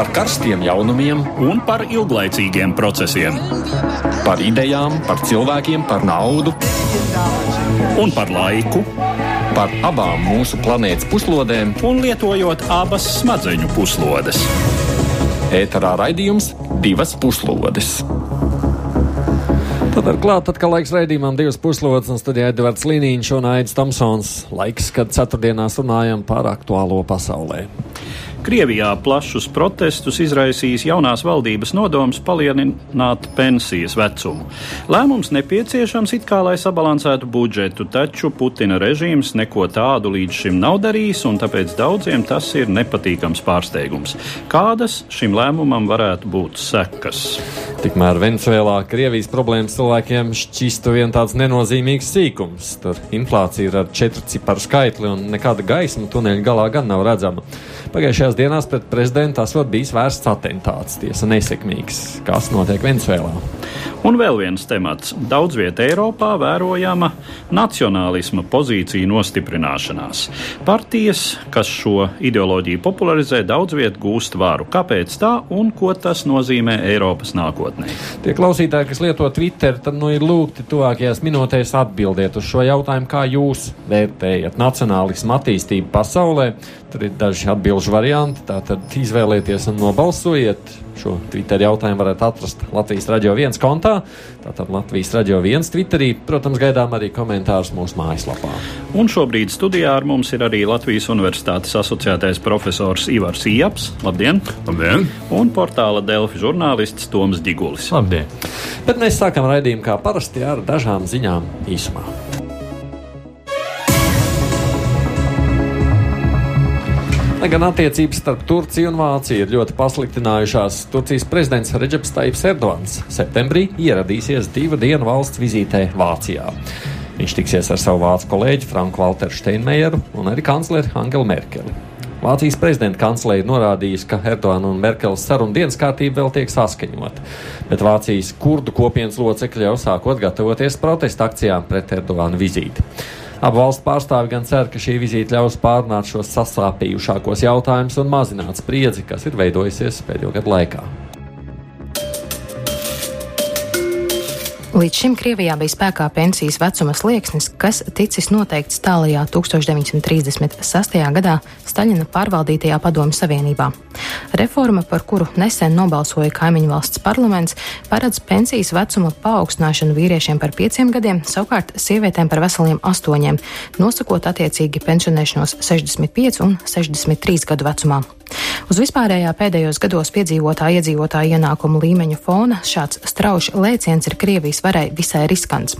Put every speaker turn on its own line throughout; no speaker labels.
par karstiem jaunumiem
un par ilglaicīgiem procesiem.
Par idejām, par cilvēkiem, par naudu
un par laiku.
Par abām mūsu planētas puslodēm,
un lietojot abas smadzeņu puslodes.
Ēterā raidījums divas puslodes.
Tad ar klātu atkal laiks raidījumam divas puslodes, un studijā Edvards Līniņš un Aits Tomsons. Laiks, kad ceturtdienās runājam par aktuālo pasaulē.
Krievijā plašus protestus izraisījis jaunās valdības nodoms palielināt pensijas vecumu. Lēmums nepieciešams it kā lai sabalansētu budžetu, taču Putina režīms neko tādu līdz šim nav darījis, un tāpēc daudziem tas ir nepatīkams pārsteigums. Kādas šim lēmumam varētu būt sekas?
Tikmēr Venecijā Krievijas problēmas cilvēkiem šķistu vien tāds nenozīmīgs sīkums. Tur inflācija ir ar četru ciparu skaitli, un nekāda gaisma tuneļa galā gan nav redzama. Pagājušajās dienās pret prezidentu esot bijis vērsts atentāts, tiesa nesekmīgs. Kas notiek Venecijā?
Un vēl viens temats. Daudz vietā Eiropā vērojama nacionālisma pozīcija nostiprināšanās. Partijas, kas šo ideoloģiju popularizē, daudz vietā gūst varu. Kāpēc tā un ko tas nozīmē Eiropas nākotnē?
Tie klausītāji, kas lieto Twitter, tad nu ir lūgti tuvākajās minūtēs atbildēt uz šo jautājumu, kā jūs vērtējat nacionālismu attīstību pasaulē. Tur ir daži atbildžu varianti. Tātad izvēlieties un nobalsojiet. Šo Twitter jautājumu varat atrast Latvijas radio viens kontā. Tātad Latvijas radio viens Twitterī. Protams, gaidām arī komentārus mūsu mājaslapā.
Un šobrīd studijā ar mums ir arī Latvijas Universitātes asociētais profesors Ivars Ieps. Labdien!
Labdien!
Un portāla Delfi žurnālists Toms Digulis.
Labdien!
Bet mēs sākam raidījumu kā parasti ar dažām ziņām īsumā. Lai gan attiecības starp Turciju un Vāciju ir ļoti pasliktinājušās, Turcijas prezidents Reģeps Taips Erdogans septembrī ieradīsies divu dienu valsts vizītē Vācijā. Viņš tiksies ar savu vācu kolēģi Franku Walteru Steinmeieru un arī kancleri Angelu Merkeli. Vācijas prezidenta kanclere norādījusi, ka Erdogana un Merkeles sarunu dienas kārtība vēl tiek saskaņota, bet Vācijas kurdu kopienas locekļi jau sākot gatavoties protesta akcijām pret Erdogana vizīti. Abu valstu pārstāvi gan cer, ka šī vizīte ļaus pārunāt šos sasāpījušākos jautājumus un mazināt spriedzi, kas ir veidojusies pēdējo gadu laikā.
Līdz šim Krievijā bija spēkā pensijas vecuma slieksnis, kas ticis noteikts tālajā 1936. gadā Staļina pārvaldītajā Padomju Savienībā. Reforma, par kuru nesen nobalsoja kaimiņu valsts parlaments, paredz pensijas vecuma paaugstināšanu vīriešiem par pieciem gadiem, savukārt sievietēm par veseliem astoņiem, nosakot attiecīgi pensionēšanos 65 un 63 gadu vecumā. Uz vispārējā pēdējos gados piedzīvotā iedzīvotāja ienākumu līmeņa fona šāds strauji lēciens ir Krievijas varai visai riskants.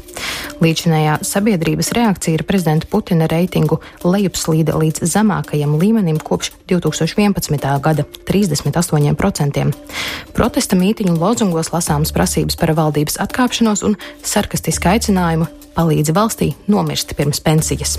Līdzinējā sabiedrības reakcija ir prezidenta Putina reitingu lejupslīde līdz zemākajam līmenim kopš 2011. gada - 38%. Protesta mītiņu lozungos lasāmas prasības par valdības atkāpšanos un sarkastiski aicinājumu palīdzi valstī nomirst pirms pensijas.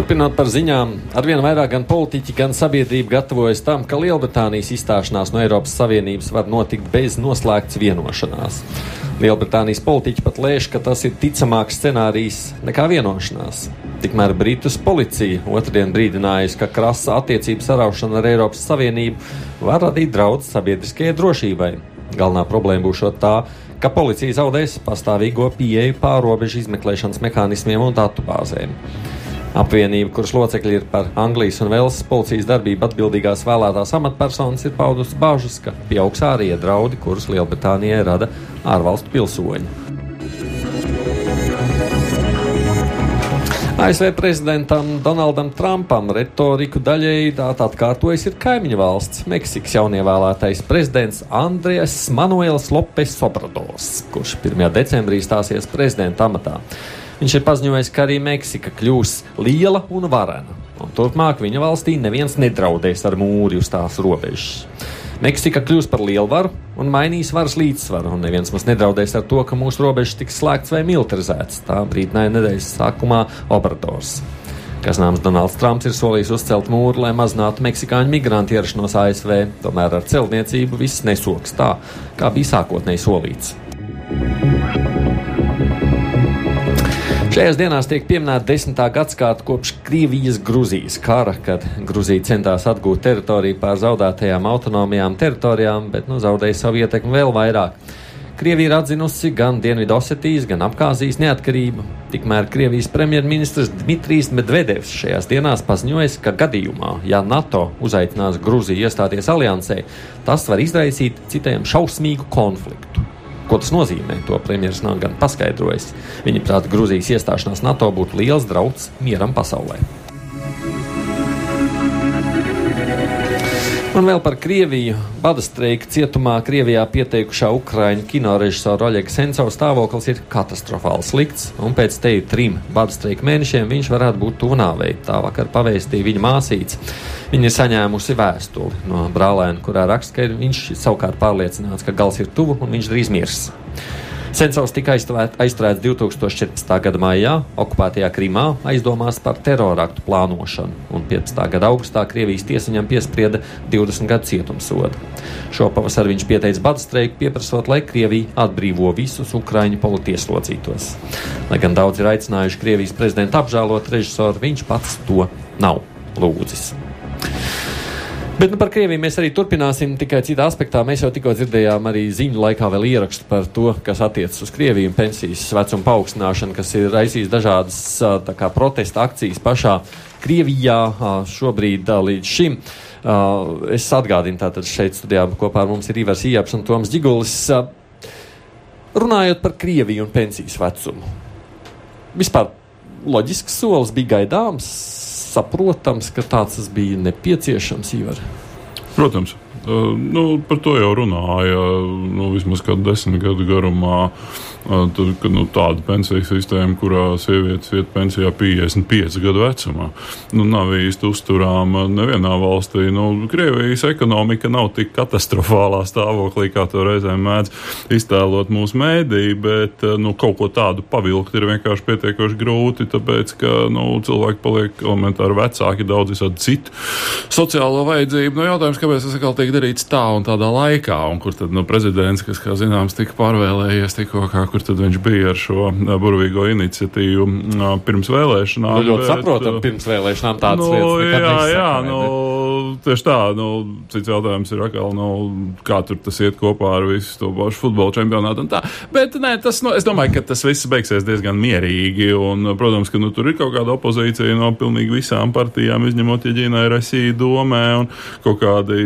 Turpinot par ziņām, arvien vairāk gan politiķi, gan sabiedrība gatavojas tam, ka Lielbritānijas izstāšanās no Eiropas Savienības var notikt bez noslēgts vienošanās. Lielbritānijas politiķi pat lēš, ka tas ir ticamāks scenārijs nekā vienošanās. Tikmēr Britus policija otrdien brīdinājusi, ka krasa attiecību saraušana ar Eiropas Savienību var radīt draudz sabiedriskajai drošībai. Galvenā problēma būs tā, ka policija zaudēs pastāvīgo pieeju pārobežu izmeklēšanas mehānismiem un datubāzēm. Apvienība, kuras locekļi ir par Anglijas un Velsas policijas darbību atbildīgās vēlētās amatpersonas, ir paudusi bažas, ka pieaugs ārējie draudi, kurus Lielbritānijai rada ārvalstu pilsoņi. ASV prezidentam Donaldam Trumpam retoriku daļēji tātad atkārtojas ir kaimiņu valsts Meksikas jaunievēlētais prezidents Andrēs Manuels Lopes Obradors, kurš 1. decembrī stāsies prezidenta amatā. Viņš ir paziņojis, ka arī Meksika kļūs liela un varena. Un turpmāk viņa valstī neviens nedraudēs ar mūri uz tās robežas. Meksika kļūs par lielvaru un mainīs varas līdzsvaru, un neviens mums nedraudēs ar to, ka mūsu robežas tiks slēgts vai militarizēts. Tā brīdināja nedēļas sākumā Obradors. Kas nāms Donalds Trumps ir solījis uzcelt mūru, lai mazinātu meksikāņu migrantu ierašanos ASV, tomēr ar celtniecību viss nesoks tā, kā bija sākotnēji solīts. Šajās dienās tiek pieminēta desmitā gadsimta kopš Krievijas-Gruzijas kara, kad Gruzija centās atgūt teritoriju pār zaudētajām autonomijām teritorijām, bet nu, zaudēja savu ietekmi vēl vairāk. Krievija ir atzinusi gan Dienvidosetijas, gan Abhāzijas neatkarību. Tikmēr Krievijas premjerministrs Dmitrijs Medvedevs šajās dienās paziņoja, ka gadījumā, ja NATO uzaicinās Gruziju iestāties aliansē, tas var izraisīt citiem šausmīgu konfliktu. Ko tas nozīmē? To premjerministrs nav gan paskaidrojis. Viņa prāt, Grūzijas iestāšanās NATO būtu liels drauds mieram pasaulē. Un vēl par Krieviju. Bada streika cietumā Krievijā pieteikušā Ukrāņu kino režisora Oļega Sencova stāvoklis ir katastrofāli slikts, un pēc teju trim bada streika mēnešiem viņš varētu būt tuvnāvei. Tā vakar pavēstīja viņa māsīca. Viņa ir saņēmusi vēstuli no brālēna, kurā raksta, ka viņš savukārt pārliecināts, ka gals ir tuvu un viņš drīz mirs. Sensors tika aizturēts 2014. gada maijā okupētajā Krimā aizdomās par teroraktu plānošanu, un 15. gada augustā Krievijas tiesa viņam piesprieda 20 gadu cietumsodu. Šopavasar viņš pieteica badu streiku, pieprasot, lai Krievija atbrīvo visus ukraiņu politieslodzītos. Lai gan daudz ir aicinājuši Krievijas prezidentu apžēlot režisoru, viņš pats to nav lūdzis. Bet nu, par Krieviju mēs arī turpināsim tikai citā aspektā. Mēs jau tikko dzirdējām arī ziņu laikā vēl ierakstu par to, kas attiecas uz Krieviju un pensijas vecuma paaugstināšanu, kas ir raisījis dažādas kā, protesta akcijas pašā Krievijā šobrīd līdz šim. Es atgādinu, tātad šeit studijā kopā ar mums ir Ivars Ieps un Toms Džigulis. Runājot par Krieviju un pensijas vecumu. Vispār loģisks solis bija gaidāms saprotams, ka tāds bija nepieciešams īvar?
Protams. Uh, nu, par to jau runāja nu, vismaz desmit gadu garumā. Uh, Tur, ka, nu, tāda pensiju sistēma, kurā sievietes iet pensijā 55 gadu vecumā, nu, nav īsti uzturama nevienā valstī. Nu, Krievijas ekonomika nav tik katastrofālā stāvoklī, kā to reizēm mēdz iztēlot mūsu mēdī, bet nu, kaut ko tādu pavilkt ir vienkārši pietiekoši grūti, tāpēc, ka nu, cilvēki paliek elementāri vecāki, daudz visādi citu sociālo vajadzību. Nu, jautājums, kāpēc tas atkal tiek darīts tā un tādā laikā, un kur tad nu, prezidents, kas, kā zināms, tika pārvēlējies tikko kur tad viņš bija ar šo burvīgo iniciatīvu pirms vēlēšanām.
Nu, ļoti bet, saprotam, pirms vēlēšanām tādas nu, lietas. Jā, jā,
nu, tieši tā. Nu, cits jautājums ir atkal, nu, kā tur tas iet kopā ar visu to pašu futbola čempionātu un tā. Bet, nē, tas, nu, es domāju, ka tas viss beigsies diezgan mierīgi. Un, protams, ka nu, tur ir kaut kāda opozīcija no pilnīgi visām partijām, izņemot, ja Ģīna ir Rasija domē un kaut kādi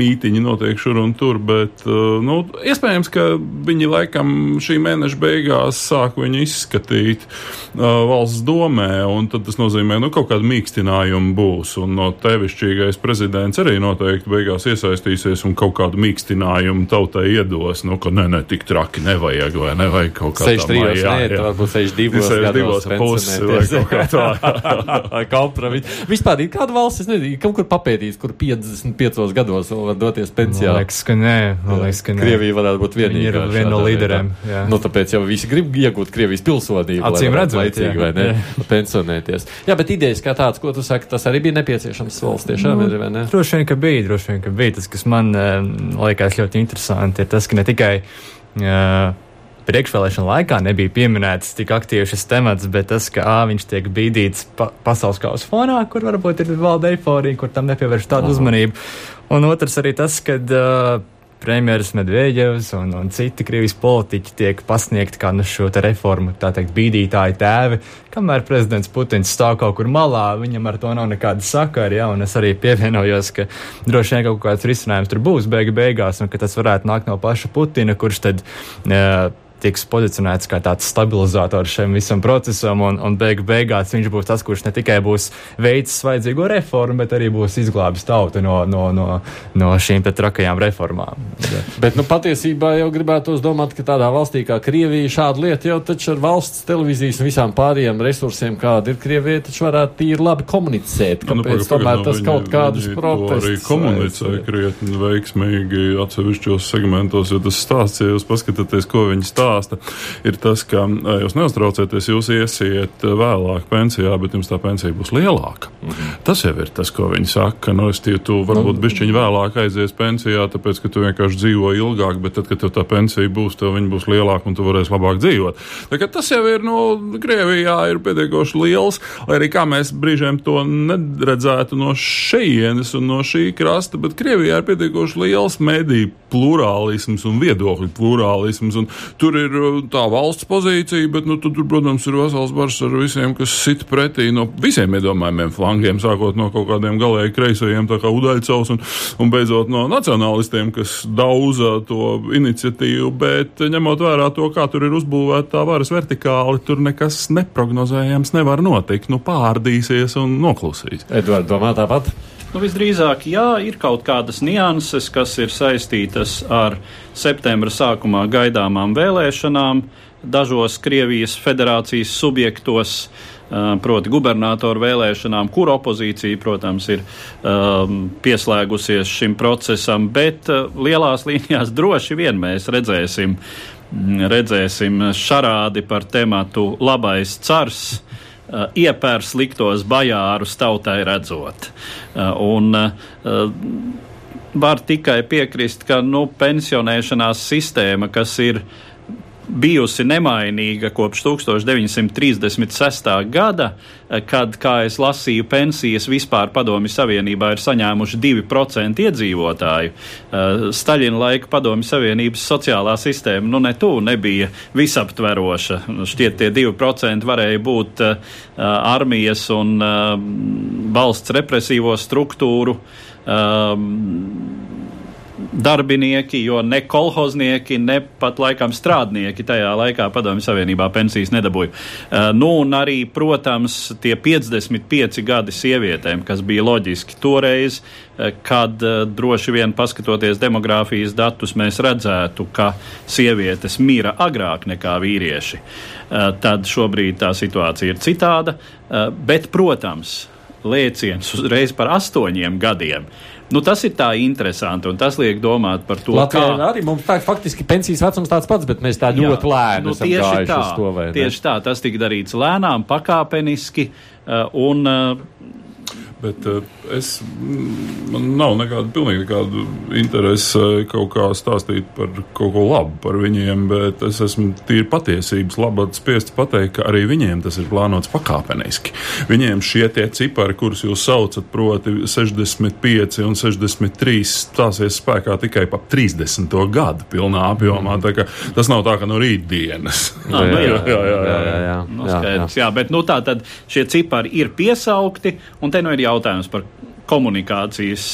mītiņi notiek šur un tur. Bet, nu, iespējams, ka viņi laikam šī mēneša beigās sāk viņu izskatīt uh, valsts domē, un tas nozīmē, ka nu, kaut kāda mīkstinājuma būs. Un no tevišķīgais prezidents arī noteikti beigās iesaistīsies un kaut kādu mīkstinājumu tautai iedos. Nu, ka ne, ne, tik traki nevajag, vai nevajag kaut kā
tādu. 63, jā, jā. varbūt 62,
62 pusi vai kaut kā tāda.
Kompromis. Vispār ir kāda valsts, es nezinu, kaut kur papētīs, kur 55 gados var doties pensijā.
Man liekas, ka nē. Man liekas, ka nē.
Krievija varētu būt vienīgā.
Ir viena no līderiem.
Jā. Nu, tāpēc jau visi grib iegūt Krievijas pilsonību.
Acīm redzot,
laicīgi, vai ne? Jā. Pensionēties. Jā, bet idejas kā tāds, ko tu saki, tas arī bija nepieciešams solis tiešām, nu, ir, vai ne?
Droši vien, ka bija, droši vien, ka bija. Tas, kas man liekas ļoti interesanti, ir tas, ka ne tikai. Uh, priekšvēlēšana laikā nebija pieminēts tik aktīvi šis temats, bet tas, ka ā, viņš tiek bīdīts pa pasaules kausa fonā, kur varbūt ir valda eiforija, kur tam nepievērš tādu Aha. uzmanību. Un otrs arī tas, ka uh, premjeras Medvedevs un, un citi Krievijas politiķi tiek pasniegti kā nu šo reformu, tā teikt, bīdītāji tēvi, kamēr prezidents Putins stāv kaut kur malā, viņam ar to nav nekāda sakara, ja, un es arī pievienojos, ka droši vien kaut kāds risinājums tur būs beigu beigās, un ka tas varētu nākt no paša Putina, kurš tad. Uh, tiks pozicionēts kā tāds stabilizators šim visam procesam, un, un beigu beigās viņš būs tas, kurš ne tikai būs veicis vajadzīgo reformu, bet arī būs izglābis tautu no, no, no, no šīm trakajām reformām.
Bet nu, patiesībā jau gribētos domāt, ka tādā valstī kā Krievija šāda lieta jau taču ar valsts televīzijas un visām pārējiem resursiem, kāda ir Krievija, taču varētu tīri labi komunicēt.
Nu,
Kāpēc nu,
tomēr
nu, tas kaut kādus protestus?
Arī komunicē krietni veiksmīgi atsevišķos segmentos, jo tas stāsts, ja jūs paskatāties, ko viņi stāsta stāsta, ir tas, ka jūs neuztraucieties, jūs iesiet vēlāk pensijā, bet jums tā pensija būs lielāka. -hmm. Tas jau ir tas, ko viņi saka. Nu, es tie, tu varbūt nu, bišķiņi vēlāk aizies pensijā, tāpēc, ka tu vienkārši dzīvo ilgāk, bet tad, kad tev tā pensija būs, tev viņa būs lielāka un tu varēsi labāk dzīvot. Tā, tas jau ir, nu, Krievijā ir pietiekoši liels, lai arī kā mēs brīžiem to neredzētu no šejienes un no šī krasta, bet Krievijā ir pietiekoši liels mediju plurālisms un viedokļu plurālisms. Un tur ir uh, tā valsts pozīcija, bet nu, tur, protams, ir vesels bars ar visiem, kas sit pretī no visiem iedomājumiem flangiem, sākot no kaut kādiem galēji kreisajiem, tā kā Udaļcovs, un, un beidzot no nacionālistiem, kas dauza to iniciatīvu, bet ņemot vērā to, kā tur ir uzbūvēta tā varas vertikāli, tur nekas neprognozējams nevar notikt. Nu, pārdīsies un noklusīs.
Edvards domā tāpat.
Nu, visdrīzāk, jā, ir kaut kādas nianses, kas ir saistītas ar septembra sākumā gaidāmām vēlēšanām dažos Krievijas federācijas subjektos. Proti, gubernatoru vēlēšanām, kur opozīcija, protams, ir um, pieslēgusies šim procesam, bet lielās līnijās droši vien mēs redzēsim, redzēsim šarādi par tematu labais cars iepēr sliktos bajārus tautai redzot. Un, var tikai piekrist, ka nu, pensionēšanās sistēma, kas ir bijusi nemainīga kopš 1936. gada, kad, kā es lasīju, pensijas vispār padomju savienībā ir saņēmuši 2% iedzīvotāju. Eh, Staļina laika padomju savienības sociālā sistēma nu ne tu nebija visaptveroša. Šķiet, tie 2% varēja būt uh, armijas un uh, valsts represīvo struktūru. Uh, darbinieki, jo ne kolhoznieki, ne pat laikam strādnieki tajā laikā Padomju Savienībā pensijas nedabūja. Uh, nu, un arī, protams, tie 55 gadi sievietēm, kas bija loģiski toreiz, uh, kad uh, droši vien paskatoties demogrāfijas datus, mēs redzētu, ka sievietes mira agrāk nekā vīrieši. Tad šobrīd tā situācija ir citāda, bet, protams, lēciens uzreiz par astoņiem gadiem. Nu, tas ir tā interesanti, un tas liek domāt par to,
Latvijā kā arī mums tā faktiski pensijas vecums tāds pats, bet mēs tā ļoti Jā, lēni nu, gājuši tā, to.
Tieši tā, tas tika darīts lēnām, pakāpeniski, uh, un uh,
Bet uh, es, man nav nekāda pilnīgi nekāda interese kaut kā stāstīt par kaut ko labu par viņiem, bet es esmu tīri patiesības labāk spiests pateikt, ka arī viņiem tas ir plānots pakāpeniski. Viņiem šie tie cipari, kurus jūs saucat, proti 65 un 63, stāsies spēkā tikai pa 30. gadu pilnā apjomā. Mm. Tas nav tā, ka no rītdienas.
Ah, jā, jā, jā, jā, jā, jā, jā. No, nu, skaidrs, jā, jā. bet nu, tā tad šie cipari ir piesaukti, un te nu ir jautājums par komunikācijas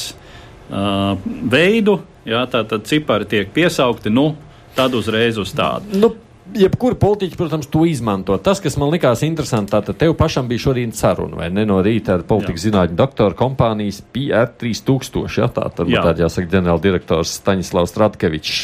uh, veidu. Jā, tā tad cipari tiek piesaukti, nu, tad uzreiz uz tādu.
Nu. Jebkurā politiķa, protams, to izmanto. Tas, kas man likās interesanti, tātad tev pašam bija šodien saruna, vai ne? No rīta ar politikas zinātņu doktora kompānijas PR3000, ja tā tad jā. tāda jāsaka ģenerāldirektors Staņislavs Stratkevičs.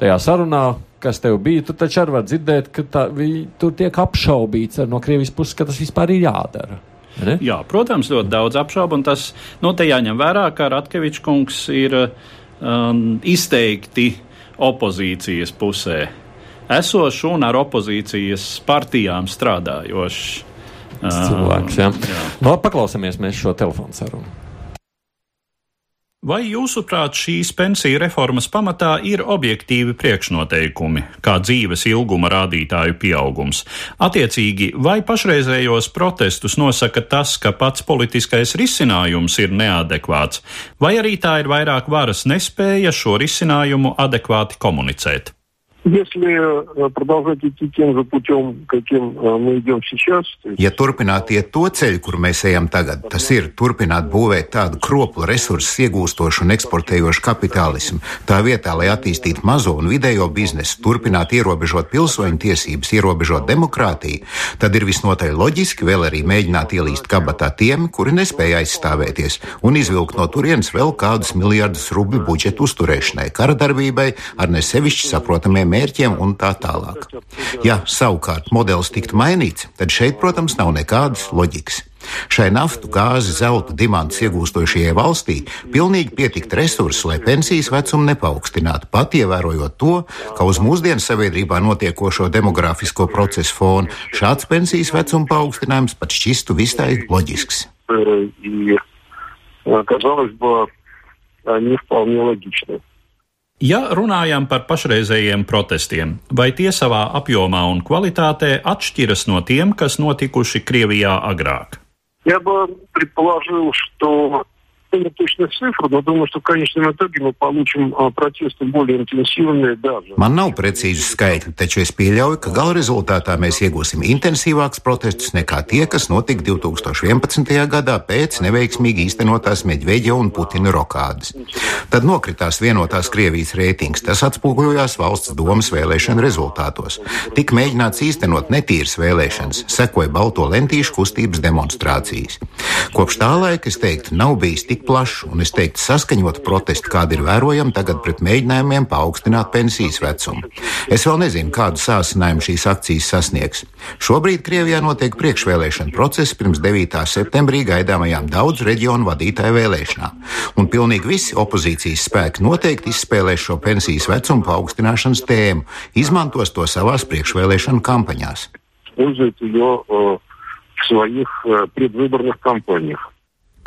Tajā sarunā kas tev bija, tu taču arī var dzirdēt, ka tā, vi, tur tiek apšaubīts no Krievijas puses, ka tas vispār ir jādara.
Ne? Jā, protams, ļoti daudz apšaubu, un tas nu, te jāņem vērā, ka Ratkevičs kungs ir um, izteikti opozīcijas pusē esošs un ar opozīcijas partijām strādājošs.
Cilvēks. Jā. Jā. No, nu, paklausāmies mēs šo telefonu sarunu.
Vai jūsuprāt šīs pensiju reformas pamatā ir objektīvi priekšnoteikumi, kā dzīves ilguma rādītāju pieaugums? Attiecīgi, vai pašreizējos protestus nosaka tas, ka pats politiskais risinājums ir neadekvāts, vai arī tā ir vairāk varas nespēja šo risinājumu adekvāti komunicēt?
Если э, продолжать идти тем же путем, каким э, мы идем сейчас,
ja turpināt iet to ceļu, kur mēs ejam tagad, tas ir turpināt būvēt tādu kroplu resursus iegūstošu un eksportējošu kapitālismu, tā vietā, lai attīstītu mazo un vidējo biznesu, turpināt ierobežot pilsoņu tiesības, ierobežot demokrātiju, tad ir visnotaļ loģiski vēl arī mēģināt ielīst kabatā tiem, kuri nespēja aizstāvēties, un izvilkt no turienes vēl kādus miljardus rubļu budžetu uzturēšanai, kara darbībai ar nesevišķi saprotamiem mērķiem un tā tālāk. Ja savukārt modelis tiktu mainīts, tad šeit, protams, nav nekādas loģikas. Šai naftu, gāzi, zelta, dimantus iegūstošajai valstī pilnīgi pietikt resursu, lai pensijas vecumu nepaukstinātu, pat ievērojot to, ka uz mūsdienu sabiedrībā notiekošo demografisko procesu fonu šāds pensijas vecuma paaugstinājums pat šķistu visai loģisks.
И, казалось бы, не вполне логично.
Ja runājam par pašreizējiem protestiem, vai tie savā apjomā un kvalitātē atšķiras no tiem, kas notikuši Krievijā agrāk?
Я бы предположил, что не точных цифр, но думаю, что в конечном итоге мы получим а, протесты более интенсивные даже.
Man nav precīzi skaitļi, taču es pieļauju, ka gala rezultātā mēs iegūsim intensīvākus protestus nekā tie, kas notika 2011. gadā pēc neveiksmīgi īstenotās Medveģa un Putina rokādes. Tad nokritās vienotās Krievijas reitings, tas atspoguļojās valsts domas vēlēšanu rezultātos. Tik mēģināts īstenot netīras vēlēšanas, sekoja balto lentīšu kustības demonstrācijas. Kopš tā laika, es teiktu, nav bijis tik plašs un es teiktu saskaņot protestu, kādi ir vērojami tagad pret mēģinājumiem paaugstināt pensijas vecumu. Es vēl nezinu, kādu sāsinājumu šīs akcijas sasniegs. Šobrīd Krievijā notiek priekšvēlēšana process pirms 9. septembrī gaidāmajām daudzu reģionu vadītāju vēlēšanām, un pilnīgi visi opozīcijas spēki noteikti izspēlēs šo pensijas vecumu paaugstināšanas tēmu, izmantos to savās priekšvēlēšanu kampaņās.
Используют ее э, в своих э, предвыборных кампаниях.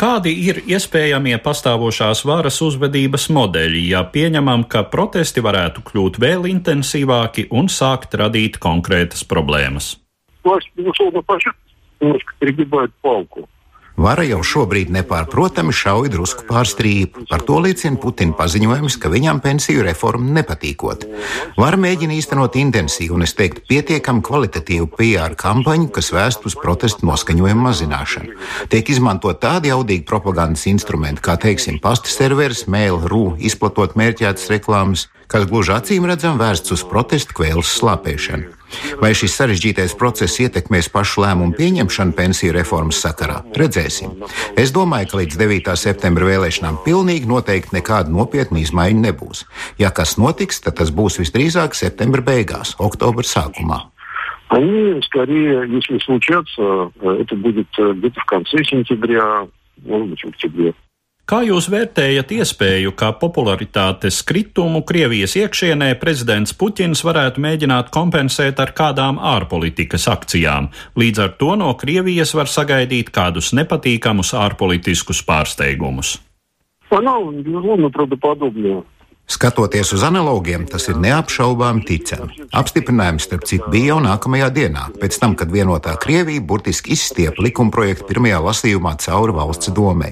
Kādi ir iespējamie pastāvošās varas uzvedības modeļi, ja pieņemam, ka protesti varētu kļūt vēl intensīvāki un sākt radīt konkrētas problēmas?
Власть, безусловно, почувствует, немножко перегибает палку.
Vara jau šobrīd nepārprotami šauj drusku pār strīpu. Par to liecina Putina paziņojums, ka viņam pensiju reforma nepatīkot. Vara mēģina īstenot intensīvu un, es teiktu, pietiekami kvalitatīvu PR kampaņu, kas vērst uz protestu noskaņojumu mazināšanu. Tiek izmantot tādi jaudīgi propagandas instrumenti, kā, teiksim, pasta serveris, mail.ru, izplatot mērķētas reklāmas, kas gluži acīm redzam vērsts uz protestu kvēles slāpēšanu. Vai šis sarežģītais process ietekmēs pašu lēmumu pieņemšanu pensiju reformas sakarā? Redzēsim. Es domāju, ka līdz 9. septembra vēlēšanām pilnīgi noteikti nekāda nopietna izmaiņa nebūs. Ja kas notiks, tad tas būs visdrīzāk septembra beigās, oktobra sākumā.
Они, скорее, если случатся, э, это будет э, где-то в конце сентября, может быть, в октябре.
Kā jūs vērtējat iespēju, ka popularitātes kritumu Krievijas iekšienē prezidents Puķins varētu mēģināt kompensēt ar kādām ārpolitikas akcijām? Līdz ar to no Krievijas var sagaidīt kādus nepatīkamus ārpolitiskus pārsteigumus.
Она, безусловно, правдоподобная.
Skatoties uz analogiem, tas ir neapšaubām ticami. Apstiprinājums, starp citu, bija jau nākamajā dienā, pēc tam, kad vienotā Krievija burtiski izstiepa likumprojektu pirmajā lasījumā cauri valsts domē.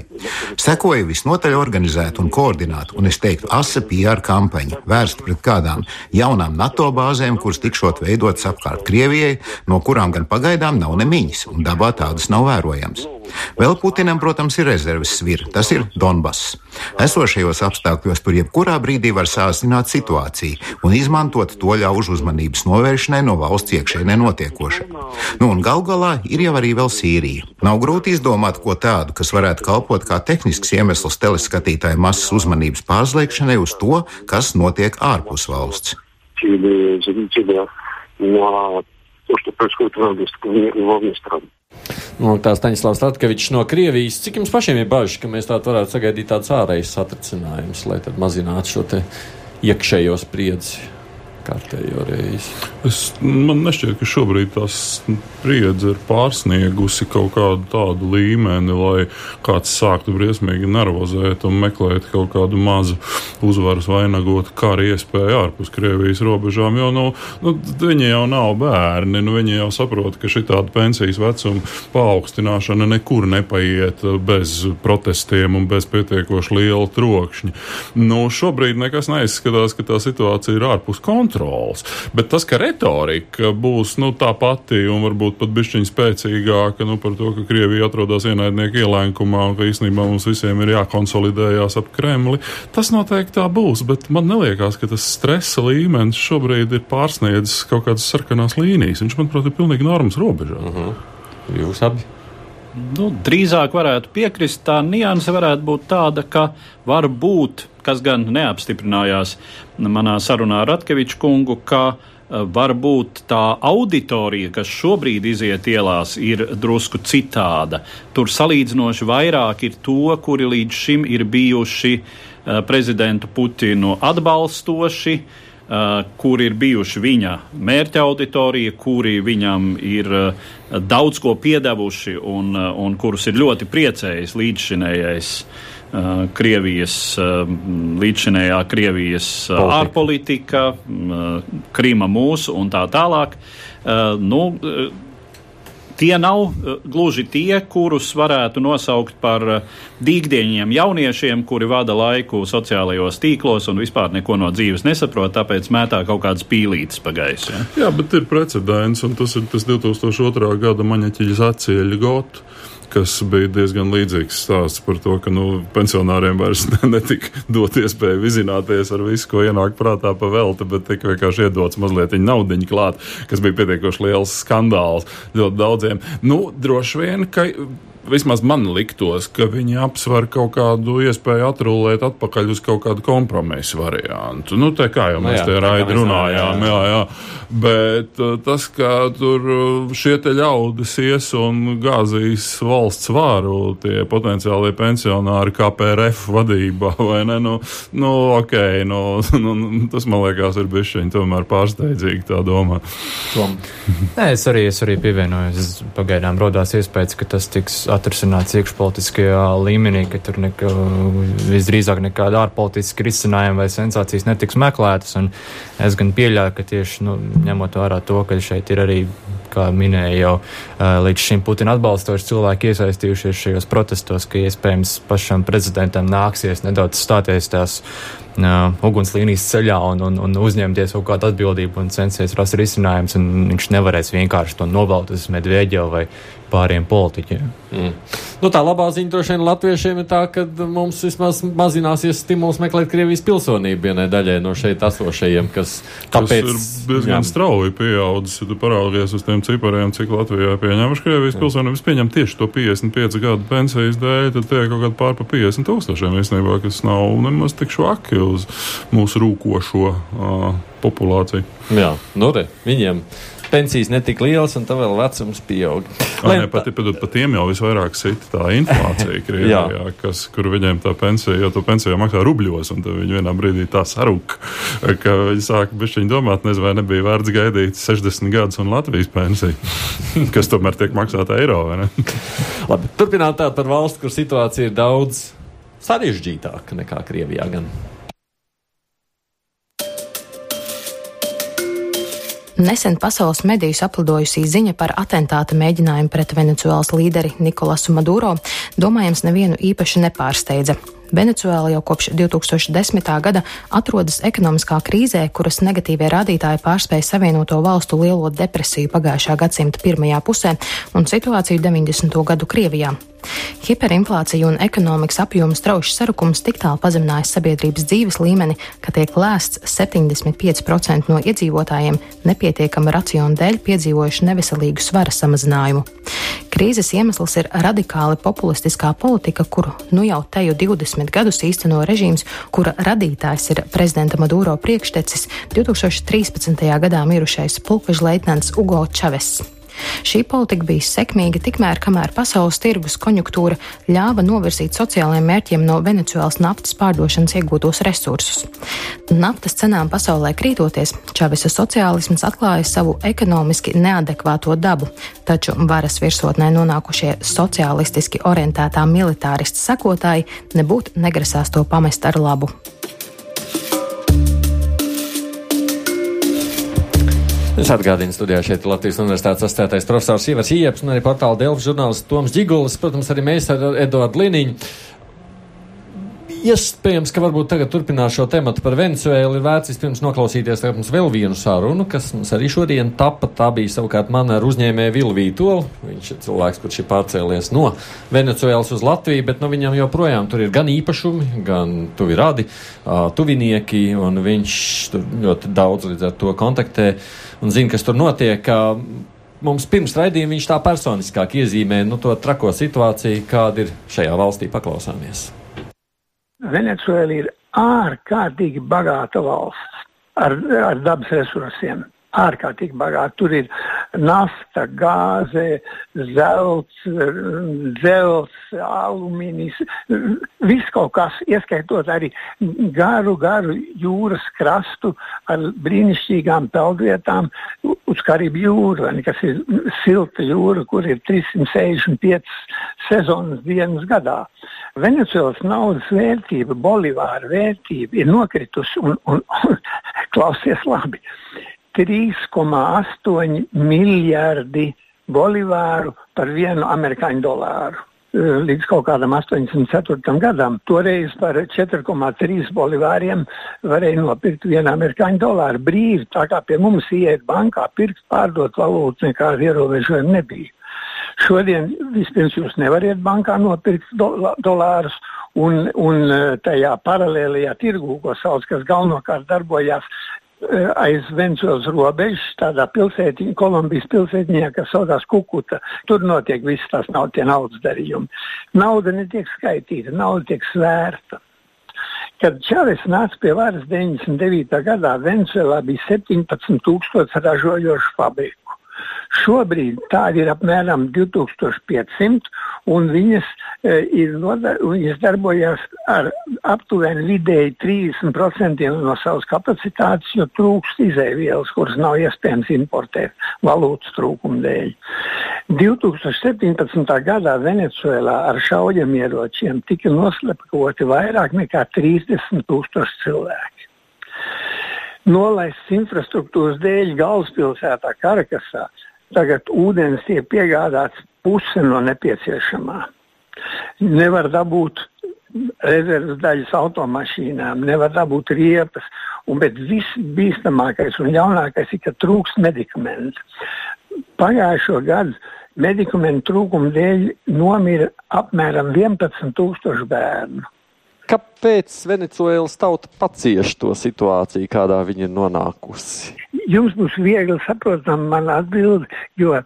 Sekoja visnotaļ organizēta un koordinēta, un es teiktu, asa PR kampaņa, vērsta pret kādām jaunām NATO bāzēm, kuras tikšot veidotas apkārt Krievijai, no kurām gan pagaidām nav nemiņas, un dabā tādas nav vērojams. Vēl Putinam, protams, ir rezerves svira, tas ir Donbass. Esošajos apstākļos tur jebkurā brīdī var sāsināt situāciju un izmantot to ļaužu uzmanības novēršanai no valsts iekšēnē notiekoša. Nu, un gal galā ir jau arī vēl Sīrija. Nav grūti izdomāt ko tādu, kas varētu kalpot kā tehnisks iemesls teleskatītāju masas uzmanības pārslēgšanai uz to, kas notiek ārpus valsts.
Или зрителя на то, что происходит в области вовне страны.
Nu, tā Staņdārzs Latkevičs no Krievijas. Cik jums pašiem ir bažas, ka mēs tādu varētu sagaidīt tādus ārējus satricinājumus, lai mazinātu šo iekšējo spriedzi? Kārtējo reizi.
Es, man nešķiet, ka šobrīd tā spriedze ir pārsniegusi kaut kādu tādu līmeni, lai kāds sāktu briesmīgi nervozēt un meklēt kaut kādu mazu uzvaras vainagotu karu iespēju ārpus Krievijas robežām. Jo nu, nu, viņi jau nav bērni, nu, viņi jau saprot, ka šī tāda pensijas vecuma paaugstināšana nekur nepaiet bez protestiem un bez pietiekoši liela trokšņa. Nu, šobrīd nekas neizskatās, ka tā situācija ir ārpus kontrolas kontrols. Bet tas, ka retorika būs nu, tā pati un varbūt pat bišķiņa spēcīgāka nu, par to, ka Krievija atrodas ienaidnieku ielēkumā un ka īstenībā mums visiem ir jākonsolidējās ap Kremli, tas noteikti tā būs. Bet man liekas, ka tas stresa līmenis šobrīd ir pārsniedzis kaut kādas sarkanās līnijas. Viņš, manuprāt, ir pilnīgi normas robežā. Uh
-huh. Jūs abi?
Nu, drīzāk varētu piekrist, tā nianse varētu būt tāda, ka var būt kas gan neapstiprinājās manā sarunā ar Ratkeviču kungu, ka varbūt tā auditorija, kas šobrīd iziet ielās, ir drusku citāda. Tur salīdzinoši vairāk ir to, kuri līdz šim ir bijuši prezidentu Putinu atbalstoši, kur ir bijuši viņa mērķa auditorija, kuri viņam ir daudz ko piedevuši un, un kurus ir ļoti priecējis līdzšinējais Uh, Krievijas uh, līdzinējā Krievijas uh, Politika. ārpolitika, Krīma mūsu un tā tālāk. Nu, tie nav gluži tie, kurus varētu nosaukt par dīgdieņiem jauniešiem, kuri vada laiku sociālajos tīklos un vispār neko no dzīves nesaprot, tāpēc mētā kaut kādas pīlītes pa gaisu. Ja?
Jā, bet ir precedents, un tas ir tas 2002. gada maņaķiļas atcieļa gotu kas bija diezgan līdzīgs stāsts par to, ka nu, pensionāriem vairs netika dot iespēju vizināties ar visu, ko ienāk prātā pa velti, bet tika vienkārši iedots mazliet naudiņu klāt, kas bija pietiekoši liels skandāls ļoti daudziem. Nu, droši vien, ka vismaz man liktos, ka viņi apsver kaut kādu iespēju atrulēt atpakaļ uz kaut kādu kompromisu variantu. Nu, tā kā jau nu mēs no jā, te raidi runājām, jā, jā. Bet uh, tas, ka tur uh, šie te ļaudis ies un gāzīs valsts vāru, tie potenciālie pensionāri KPRF vadībā, vai ne? Nu, nu ok, nu, nu, tas man liekas ir bišķiņi tomēr pārsteidzīgi tā domā.
Nē, es arī, es arī pievienojos. Pagaidām rodās iespējas, ka tas tiks atrisināts iekšpolitiskajā līmenī, ka tur neka, visdrīzāk nekāda ārpolitiska risinājuma vai sensācijas netiks meklētas. Un es gan pieļauju, ka tieši nu, ņemot vērā to, ka šeit ir arī, kā minēja jau līdz šim Putina atbalstoši cilvēki iesaistījušies šajos protestos, ka iespējams pašam prezidentam nāksies nedaudz stāties tās uh, ugunslīnijas ceļā un, un, un uzņemties kaut kādu atbildību un censties rast risinājumus, viņš nevarēs vienkārši to novelt uz Medvēģevu vai pāriem politiķiem. Mm.
Nu, tā labā ziņa droši vien latviešiem ir tā, ka mums vismaz mazināsies stimuls meklēt Krievijas pilsonību vienai daļai no šeit esošajiem, kas
tāpēc tas ir diezgan strauji pieaudzis. Ja tu paraugies uz tiem cipariem, cik Latvijā pieņemuši Krievijas pilsonību, es pieņemu tieši to 55 gadu pensijas dēļ, tad tie kaut kādi pār pa 50 tūkstošiem īstenībā, kas nav nemaz tik švaki uz mūsu rūkošo uh, populāciju.
Jā, nu re, viņiem pensijas netika lielas, un tā vēl vecums pieaug.
Lai ne, pat, pat, pat tiem jau visvairāk sita tā inflācija, Krievijā, kas, kur viņiem tā pensija, jo to pensiju maksā rubļos, un viņi vienā brīdī tā sarūk, ka viņi sāka bišķiņi domāt, nezinu, vai nebija vērts gaidīt 60 gadus un Latvijas pensiju, kas tomēr tiek maksāta eiro, vai ne?
Labi, turpināt tā par valsti, kur situācija ir daudz sarežģītāka nekā Krievijā gan.
Nesen pasaules medijus aplidojusī ziņa par atentāta mēģinājumu pret Venecuēlas līderi Nikolasu Maduro, domājams, nevienu īpaši nepārsteidza. Venecuēla jau kopš 2010. gada atrodas ekonomiskā krīzē, kuras negatīvie rādītāji pārspēja Savienoto valstu lielo depresiju pagājušā gadsimta pirmajā pusē un situāciju 90. gadu Krievijā. Hiperinflācija un ekonomikas apjomu strauji sarukums tik tālu pazeminājis sabiedrības dzīves līmeni, ka tiek lēsts 75% no iedzīvotājiem nepietiekama raciona dēļ piedzīvojuši neveselīgu svara samazinājumu. Krīzes iemesls ir radikāli populistiskā politika, kuru nu jau teju 20 gadus īsteno režīms, kura radītājs ir prezidenta Maduro priekštecis 2013. gadā mirušais pulkvežleitnants Ugo Čaves. Šī politika bija sekmīga tikmēr, kamēr pasaules tirgus konjunktūra ļāva novirzīt sociālajiem mērķiem no Venecuēlas naftas pārdošanas iegūtos resursus. Naftas cenām pasaulē krītoties, Čavesa sociālisms atklāja savu ekonomiski neadekvāto dabu, taču varas virsotnē nonākušie sociālistiski orientētā militāristi sekotāji nebūtu negrasās to pamest ar labu.
Es atgādinu, studijā šeit Latvijas Universitātes asociētais profesors Ivars Ieps un arī portāla Delfa žurnālists Toms Džigulis, protams, arī mēs ar Eduardu Liniņu. Iespējams, ka varbūt tagad turpināt šo tematu par Venecuēlu. Ir vērts vispirms noklausīties mums vēl vienu sarunu, kas mums arī šodien tapa. Tā bija savukārt mana ar uzņēmēju Vilu Vītolu. Viņš ir cilvēks, kurš ir pārcēlies no Venecuēlas uz Latviju, bet nu, viņam joprojām tur ir gan īpašumi, gan tuvi radi, tuvinieki, un viņš tur ļoti daudz līdz ar to kontaktē un zina, kas tur notiek. Mums pirms raidījuma viņš tā personiskāk iezīmē nu, to trako situāciju, kāda ir šajā valstī. Paklausāmies!
Venecuēla ir ārkārtīgi bagāta valsts ar, ar dabas resursiem. Ārkārtīgi bagāti. Tur ir nafta, gāze, zelts, dzelzs, alumīnijas, viss kaut kas, ieskaitot arī garu, garu jūras krastu ar brīnišķīgām peldvietām uz Karibu jūru, kas ir silta jūra, kur ir 365 sezonas dienas gadā. Venecijas naudas vērtība, bolivāra vērtība ir nokritusi un, un, un klausies labi. 3,8 miljardi bolivāru par vienu amerikāņu dolāru eh, līdz kaut kādam 84. gadam. Toreiz par 4,3 bolivāriem varēja nopirkt vienu amerikāņu dolāru brīvi. Tā kā pie mums iet bankā pirkt, pārdot valūtu, nekāda ierobežojuma nebija. Šodien vispirms jūs nevariet bankā nopirkt dolārus, un, un eh, tajā paralēlajā tirgū, ko sauc, kas galvenokārt darbojās aiz Venecijas robežas, tādā pilsētiņā, Kolumbijas pilsētiņā, kas saucās Kukuta. Tur notiek viss tās nav tie naudas darījumi. Nauda netiek skaitīta, nauda tiek svērta. Kad Čāvis nāca pie varas 99. gadā, Venecijā bija 17 tūkstoši ražojošu fabriku. Šobrīd tādi ir apmēram 2500, un viņas, e, ir, viņas darbojas ar aptuveni vidēji 30% no savas kapacitātes, jo trūkst izēvielas, kuras nav iespējams importēt valūtas trūkuma dēļ. 2017. gadā Venecuēlā ar šaujamieročiem tika noslepkoti vairāk nekā 30 tūkstoši cilvēki nolaists infrastruktūras dēļ galvaspilsētā Karakasā Tagad ūdens tiek piegādāts puse no nepieciešamā. Nevar dabūt rezerves daļas automašīnām, nevar dabūt riepas, un, bet viss bīstamākais un jaunākais ir, ka trūkst medikamentu. Pagājušo gadu medikamentu trūkuma dēļ nomira apmēram 11,000 bērnu.
Kāpēc Venecuēlas tauta pacieš to situāciju, kādā viņa ir nonākusi?
Jums būs viegli saprotama mana atbilde, jo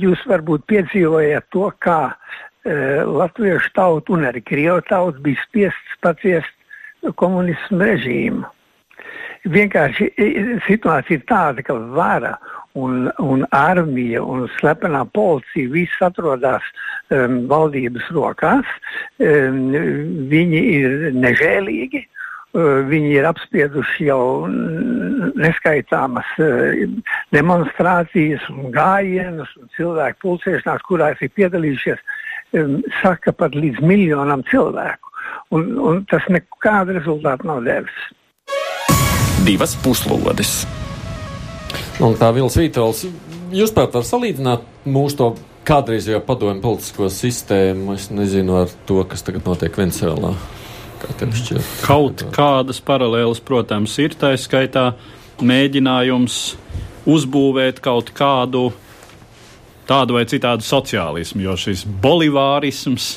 jūs varbūt piedzīvojat to, kā e, latviešu tauta un arī krievu tauta bija spiests paciest komunismu režīmu. Vienkārši situācija ir tāda, ka vara un, un armija un slepenā policija viss atrodas um, valdības rokās. Um, viņi ir nežēlīgi. Uh, viņi ir apspieduši jau neskaitāmas uh, demonstrācijas un gājienas un cilvēku pulcēšanās, kurās ir piedalījušies, saka, pat līdz miljonam cilvēku. Un, un tas nekādu rezultātu nav devis.
Divas puslodes.
Un tā Vils Vītols, jūs pat var salīdzināt mūsu to kādreizējo padomu politisko sistēmu, es nezinu, ar to, kas tagad notiek Venecijā. Kā
Kaut kādas paralēlas, protams, ir tā skaitā mēģinājums uzbūvēt kaut kādu tādu vai citādu sociālismu, jo šis bolivārisms,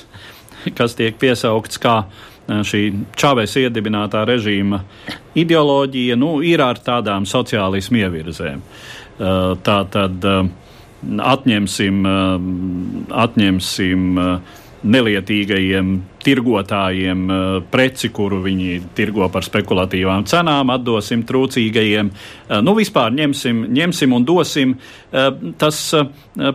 kas tiek piesaukts kā šī Čāvēs iedibinātā režīma ideoloģija nu, ir ar tādām sociālismu ievirzēm. Tā tad atņemsim, atņemsim nelietīgajiem tirgotājiem eh, preci, kuru viņi tirgo par spekulatīvām cenām, atdosim trūcīgajiem. Eh, nu, vispār ņemsim, ņemsim un dosim. Eh, tas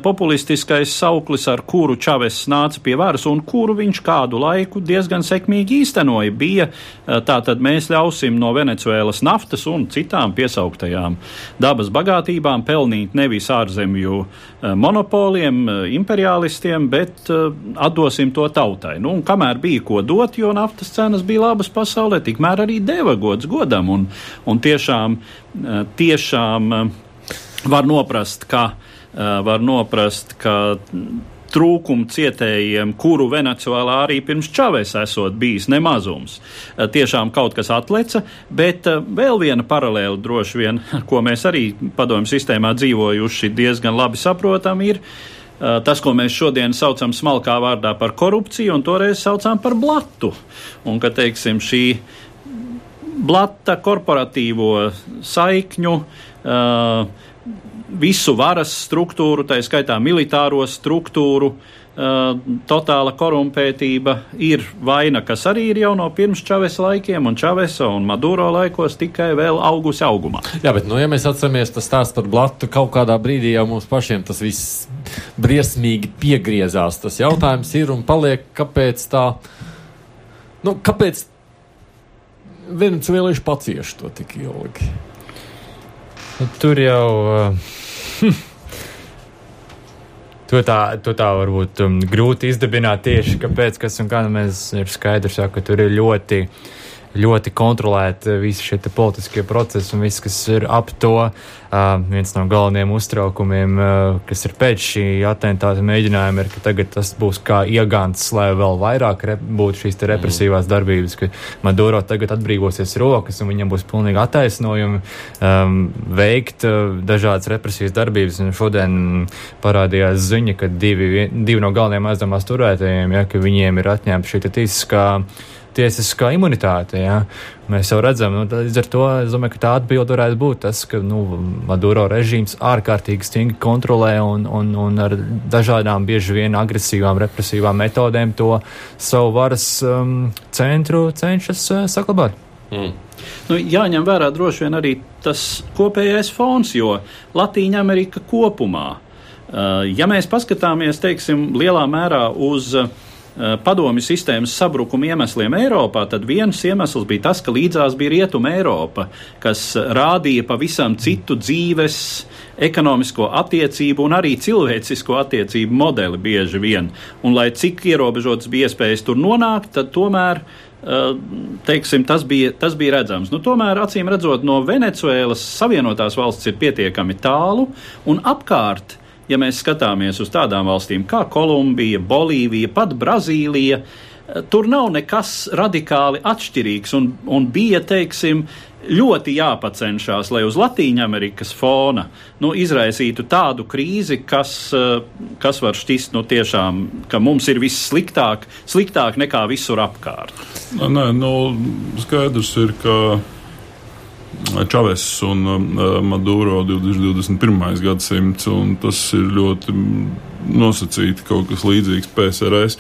populistiskais sauklis, ar kuru Čaves nāca pie varas un kuru viņš kādu laiku diezgan sekmīgi īstenoja, bija tātad mēs ļausim no Venecuēlas naftas un citām piesauktajām dabas bagātībām pelnīt nevis ārzemju monopoliem, imperialistiem, bet atdosim to tautai. Nu, kamēr tikmēr bija ko dot, jo naftas cenas bija labas pasaulē, tikmēr arī deva gods godam. Un, un tiešām, eh, tiešām eh, var noprast, ka, eh, var noprast, ka trūkumu cietējiem, kuru Venecijā arī pirms Čavēs esot bijis nemazums. Tiešām kaut kas atleca, bet vēl viena paralēla droši vien, ko mēs arī padomju sistēmā dzīvojuši diezgan labi saprotam, ir tas, ko mēs šodien saucam smalkā vārdā par korupciju, un toreiz saucām par blatu. Un, ka, teiksim, šī blata korporatīvo saikņu uh, visu varas struktūru, tā skaitā militāro struktūru, totāla korumpētība ir vaina, kas arī ir jau no pirms Čavesa laikiem, un Čavesa un Maduro laikos tikai vēl augusi augumā.
Jā, bet, nu, ja mēs atceramies tas stāsts par blatu, kaut kādā brīdī jau mums pašiem tas viss briesmīgi piegriezās. Tas jautājums ir un paliek, kāpēc tā, nu, kāpēc venecuēlieši pacieši to tik ilgi?
Nu, tur jau. Uh, To tā, to tā varbūt um, grūti izdabināt tieši kāpēc, kas un kā nu mēs ir skaidrs, jā, ka tur ir ļoti uh, ļoti kontrolēti visi šie politiskie procesi un viss, kas ir ap to. Uh, viens no galvenajiem uztraukumiem, uh, kas ir pēc šī atentāta mēģinājuma, ir, ka tagad tas būs kā iegāns, lai vēl vairāk būtu šīs represīvās mm. darbības, ka Maduro tagad atbrīvosies rokas un viņam būs pilnīgi attaisnojumi um, veikt uh, dažādas represijas darbības. Un šodien parādījās ziņa, ka divi, divi no galvenajiem aizdomās turētājiem, ja, ka viņiem ir atņemta šī tiesiskā tiesiskā imunitāte. Ja? Mēs jau redzam, nu, līdz ar to es domāju, ka tā atbilde varētu būt tas, ka nu, Maduro režīms ārkārtīgi stingri kontrolē un, un, un ar dažādām, bieži vien agresīvām, represīvām metodēm to savu varas um, centru cenšas uh, saglabāt.
Mm. Nu, jāņem vērā droši vien arī tas kopējais fons, jo Latīņa Amerika kopumā, uh, ja mēs paskatāmies, teiksim, lielā mērā uz uh, padomju sistēmas sabrukuma iemesliem Eiropā, tad viens iemesls bija tas, ka līdzās bija Rietuma Eiropa, kas rādīja pavisam citu dzīves, ekonomisko attiecību un arī cilvēcisko attiecību modeli bieži vien. Un lai cik ierobežotas bija iespējas tur nonākt, tad tomēr eh, teiksim, tas, bija, tas bija redzams. Nu, tomēr, acīm redzot, no Venecuēlas Savienotās valsts ir pietiekami tālu un apkārt ja mēs skatāmies uz tādām valstīm kā Kolumbija, Bolīvija, pat Brazīlija, tur nav nekas radikāli atšķirīgs un, un bija, teiksim, ļoti jāpacenšas, lai uz Latvijas fona nu, izraisītu tādu krīzi, kas, kas var šķist nu, tiešām, ka mums ir viss sliktāk, sliktāk nekā visur apkārt.
Nē, nu, skaidrs ir, ka Čaves un uh, Maduro 2021. gadsimts, un tas ir ļoti nosacīti kaut kas līdzīgs PSRS.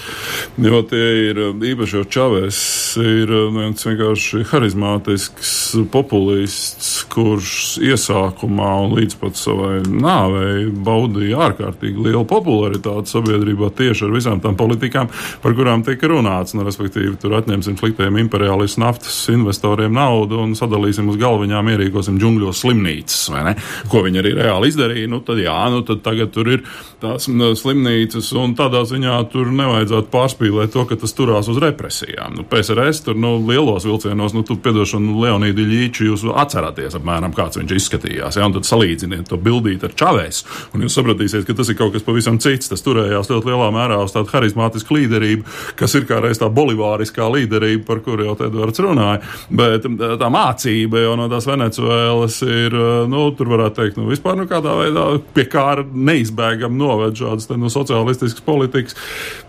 Jo tie ir īpaši jau Čavēs, ir viens vienkārši harizmātisks populists, kurš iesākumā un līdz pat savai nāvei baudīja ārkārtīgi lielu popularitāti sabiedrībā tieši ar visām tām politikām, par kurām tika runāts. Nu, respektīvi, tur atņemsim sliktiem imperiālistu naftas investoriem naudu un sadalīsim uz galviņām, ierīkosim džungļos slimnīcas, ko viņi arī reāli izdarīja. Nu, tad, jā, nu, tad tagad tur ir tās slimnīcas, un tādā ziņā tur nevajadzētu pārspīlēt to, ka tas turās uz represijām. Nu, PSRS tur nu, lielos vilcienos, nu, tu piedošanu Leonīdu Ļīču, jūs atceraties apmēram, kāds viņš izskatījās, ja, un tad salīdziniet to bildīt ar Čavēs, un jūs sapratīsiet, ka tas ir kaut kas pavisam cits. Tas turējās ļoti lielā mērā uz tādu harizmātisku līderību, kas ir kā reiz tā bolivāriskā līderība, par kuru jau te Edvards runāja, bet tā mācība jau no tās Venecuēlas ir, nu, tur varētu teikt, nu, vispār nu kādā veidā pie kā neizbēgam noved šādas no sociālistiskas politikas.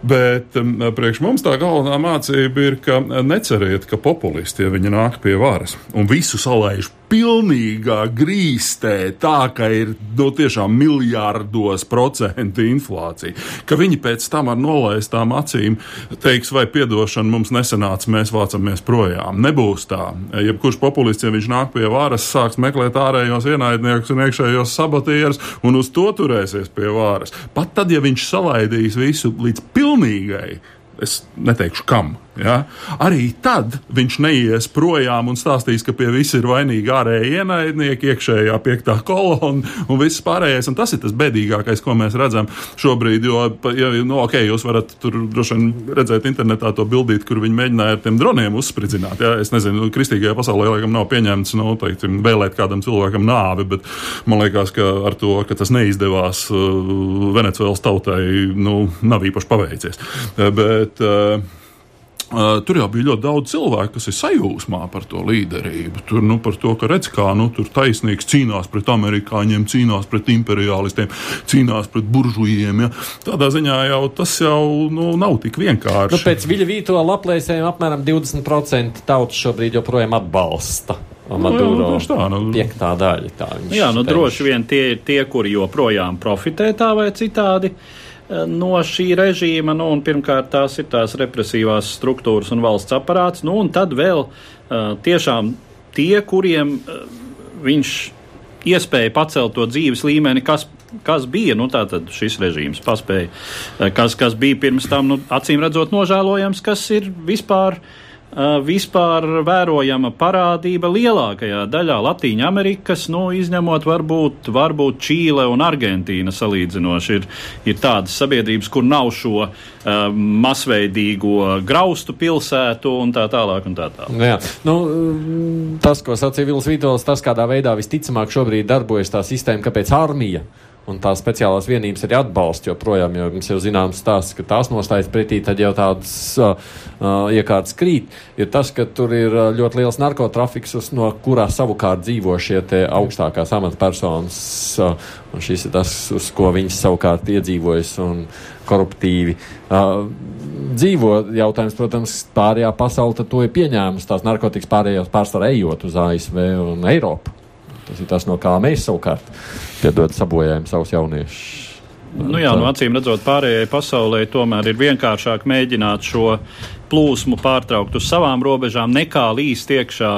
Bet um, priekš mums tā galvenā mācība ir, ka neceriet, ka populisti, ja viņi nāk pie varas un visu salaiž pilnīgā grīstē, tā ka ir no nu, tiešām miljārdos procentu inflācija, ka viņi pēc tam ar nolaistām acīm teiks, vai piedošana mums nesanāca, mēs vācamies projām. Nebūs tā. Jebkurš populists, ja viņš nāk pie varas, sāks meklēt ārējos ienaidniekus un iekšējos sabatierus un uz to turēsies pie varas. Pat tad, ja viņš salaidīs visu līdz pilnīgai, es neteikšu kam, Ja? Arī tad viņš neies projām un stāstīs, ka pie viss ir vainīgi ārēji ienaidnieki, iekšējā piektā kolona un viss pārējais. Un tas ir tas bēdīgākais, ko mēs redzam šobrīd. Jo, ja, nu, okay, jūs varat tur droši vien redzēt internetā to bildīt, kur viņi mēģināja ar tiem droniem uzspridzināt. Ja? Es nezinu, kristīgajā pasaulē laikam nav pieņemts nu, teiksim, vēlēt kādam cilvēkam nāvi, bet man liekas, ka ar to, ka tas neizdevās uh, Venecijas tautai, nu, nav īpaši paveicies. Bet, uh, Uh, tur jau bija ļoti daudz cilvēku, kas ir sajūsmā par to līderību. Tur nu, par to, ka redz, kā nu, tur taisnīgs cīnās pret amerikāņiem, cīnās pret imperialistiem, cīnās pret buržujiem. Ja? Tādā ziņā jau tas jau nu, nav tik vienkārši.
Nu, pēc Viļa Vītola aplēsējuma apmēram 20% tautas šobrīd joprojām atbalsta Maduro
nu, jā, tā, nu,
piektā daļa. Tā
jā, nu, droši vien tie ir tie, kuri joprojām profitē tā vai citādi no šī režīma. Nu, pirmkārt, tās ir tās represīvās struktūras un valsts aparāts, nu, un tad vēl tiešām tie, kuriem viņš iespēja pacelt to dzīves līmeni, kas, kas bija nu, šis režīms, paspēja, kas, kas bija pirms tam, nu, acīm redzot, nožēlojams, kas ir vispār uh, vispār vērojama parādība lielākajā daļā Latīņa Amerikas, nu, izņemot varbūt, varbūt Čīle un Argentīna salīdzinoši. Ir, ir tādas sabiedrības, kur nav šo uh, masveidīgo graustu pilsētu un tā tālāk. Un tā tālāk.
Jā. Nu, tas, ko sacīja Vils Vitols, tas, kādā veidā visticamāk šobrīd darbojas tā sistēma, kāpēc armija un tās speciālās vienības arī atbalsta joprojām, jo mums jau zināms stāsts, ka tās nostājas pretī, tad jau tādas uh, iekārtas krīt, ir tas, ka tur ir ļoti liels narkotrafiks, no kurā savukārt dzīvo šie augstākās amatpersonas, uh, un šis ir tas, uz ko viņas savukārt iedzīvojas un koruptīvi. Uh, dzīvo jautājums, protams, pārējā pasaule to ir pieņēmusi, tās narkotikas pārējās pārsvarā ejot uz ASV un Eiropu. Tas ir tas, no kā mēs savukārt piedod sabojājam savus jauniešus.
Nu jā, nu acīm redzot, pārējai pasaulē tomēr ir vienkāršāk mēģināt šo plūsmu pārtraukt uz savām robežām, nekā līst iekšā,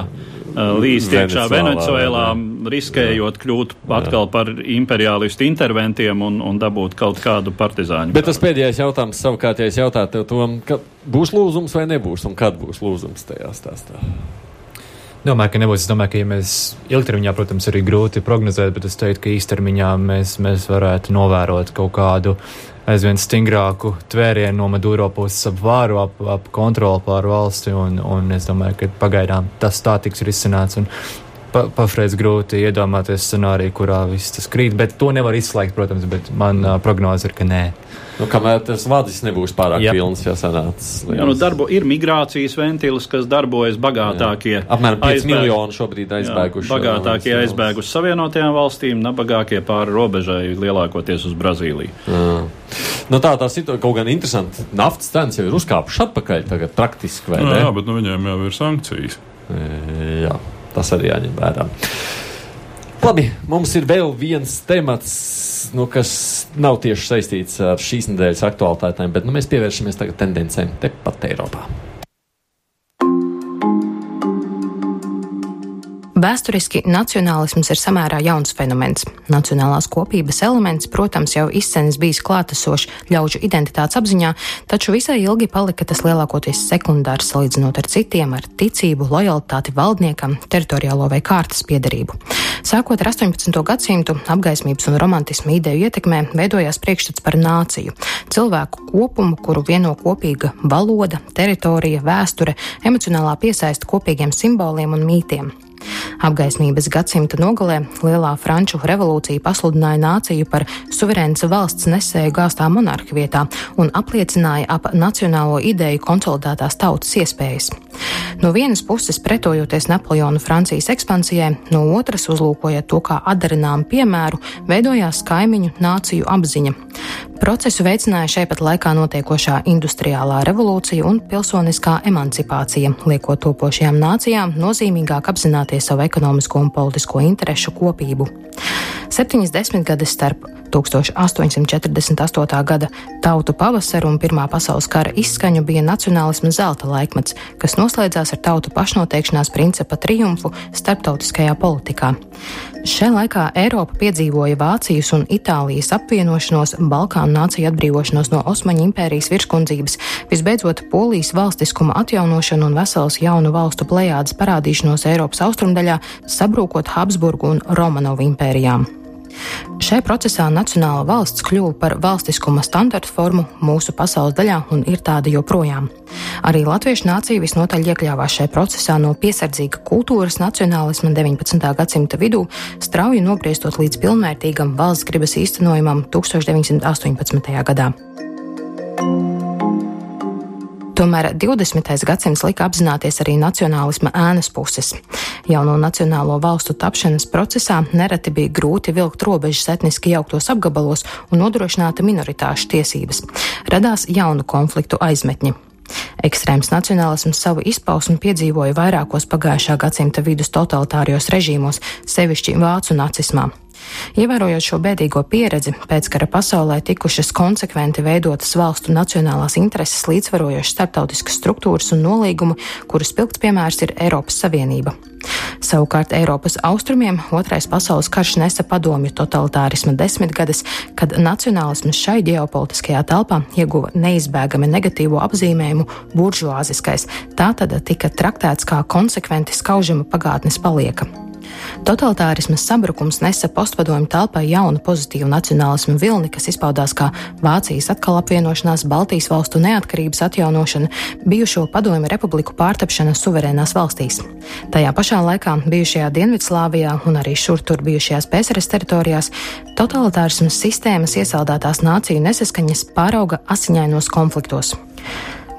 līst iekšā Venecuēlā, riskējot kļūt atkal par imperialistu interventiem un, un dabūt kaut kādu partizāņu.
Bet tas pēdējais jautājums savukārt, ja es jautātu tev to, ka būs lūzums vai nebūs, un kad būs lūzums tajā stāstā?
Domāju, ka nebūs. Es domāju, ka ja mēs ilgtermiņā, protams, arī grūti prognozēt, bet es teiktu, ka īstermiņā mēs, mēs varētu novērot kaut kādu aizvien stingrāku tvērienu no Maduro puses ap vāru, ap, ap kontroli pār valsti, un, un es domāju, ka pagaidām tas tā tiks risināts. Un, pa, pafreiz grūti iedomāties scenāriju, kurā viss tas krīt, bet to nevar izslēgt, protams, bet man uh, prognoze ir, ka nē.
Nu, kamēr tas vadis nebūs pārāk jā. pilns, jau sanācis.
Jā, nu, darbo, ir migrācijas ventilis, kas darbojas bagātākie. Jā.
Apmēram 5 aizbēg... miljoni šobrīd aizbēguši.
Jā, bagātākie aizbēguši Savienotajām valstīm, nabagākie pāri robežai lielākoties uz Brazīliju. Jā.
Nu, tā tā situācija kaut gan interesanti. Naftas cenas jau ir uzkāpušas atpakaļ tagad praktiski, vai
nu,
ne?
Jā, bet nu, viņiem jau ir sankcijas.
Jā, tas arī jāņem vērā. Labi, mums ir vēl viens temats, nu, kas nav tieši saistīts ar šīs nedēļas aktualitātēm, bet nu, mēs pievēršamies tagad tendencēm tepat Eiropā.
Vēsturiski nacionālisms ir samērā jauns fenomens. Nacionālās kopības elements, protams, jau izcenis bijis klātesošs ļaužu identitātes apziņā, taču visai ilgi palika tas lielākoties sekundārs salīdzinot ar citiem, ar ticību, lojalitāti valdniekam, teritoriālo vai kārtas piedarību. Sākot ar 18. gadsimtu, apgaismības un romantisma ideju ietekmē veidojās priekšstats par nāciju - cilvēku kopumu, kuru vieno kopīga valoda, teritorija, vēsture, emocionālā piesaista kopīgiem simboliem un mītiem. Apgaismības gadsimta nogalē Lielā Franču revolūcija pasludināja nāciju par suverēnas valsts nesēju gāstā monarha vietā un apliecināja ap nacionālo ideju konsolidētās tautas iespējas. No vienas puses pretojoties Napoleona Francijas ekspansijai, no otras uzlūkojot to kā atdarināmu piemēru, veidojās kaimiņu nāciju apziņa. Procesu veicināja šai pat laikā notiekošā industriālā revolūcija un pilsoniskā emancipācija, liekot topošajām nācijām nozīmīgāk apzināties savu ekonomisko un politisko interešu kopību. Septiņas desmitgades starp 1848. gada tautu pavasaru un Pirmā pasaules kara izskaņu bija nacionālisma zelta laikmets, kas noslēdzās ar tautu pašnoteikšanās principa triumfu starptautiskajā politikā. Šajā laikā Eiropa piedzīvoja Vācijas un Itālijas apvienošanos, Balkānu nāciju atbrīvošanos no Osmaņu impērijas virskundzības, visbeidzot Polijas valstiskuma atjaunošanu un veselas jaunu valstu plējādes parādīšanos Eiropas austrumdaļā, sabrūkot Habsburgu un Romanovu impērijām. Šai procesā Nacionāla valsts kļuva par valstiskuma standartu formu mūsu pasaules daļā un ir tāda joprojām. Arī latviešu nācija visnotaļ iekļāvās šajā procesā no piesardzīga kultūras nacionālisma 19. gadsimta vidū, strauji nogrieztot līdz pilnvērtīgam valsts gribas īstenojumam 1918. gadā. Tomēr 20. gadsimts lika apzināties arī nacionālisma ēnas puses. Jauno nacionālo valstu tapšanas procesā nereti bija grūti vilkt robežas etniski jauktos apgabalos un nodrošināt minoritāšu tiesības. Radās jaunu konfliktu aizmetņi. Ekstrēms nacionālisms savu izpausmu piedzīvoja vairākos pagājušā gadsimta vidus totalitārijos režīmos, sevišķi vācu nacismā. Ievērojot šo bēdīgo pieredzi, pēckara pasaulē tikušas konsekventi veidotas valstu nacionālās intereses līdzvarojošas starptautiskas struktūras un nolīgumi, kuru spilgts piemērs ir Eiropas Savienība. Savukārt Eiropas austrumiem otrais pasaules karš nesa padomju totalitārisma desmitgades, kad nacionālisms šai ģeopolitiskajā telpā ieguva neizbēgami negatīvo apzīmējumu buržuāziskais, tā tad tika traktēts kā konsekventi skaužama pagātnes palieka. Totalitārismas sabrukums nesa postpadomju telpai jaunu pozitīvu nacionālismu vilni, kas izpaudās kā Vācijas atkal apvienošanās, Baltijas valstu neatkarības atjaunošana, bijušo padomju republiku pārtapšana suverēnās valstīs. Tajā pašā laikā bijušajā Dienvidslāvijā un arī šur tur bijušajās PSRS teritorijās totalitārismas sistēmas iesaldētās nāciju nesaskaņas pārauga asiņainos konfliktos.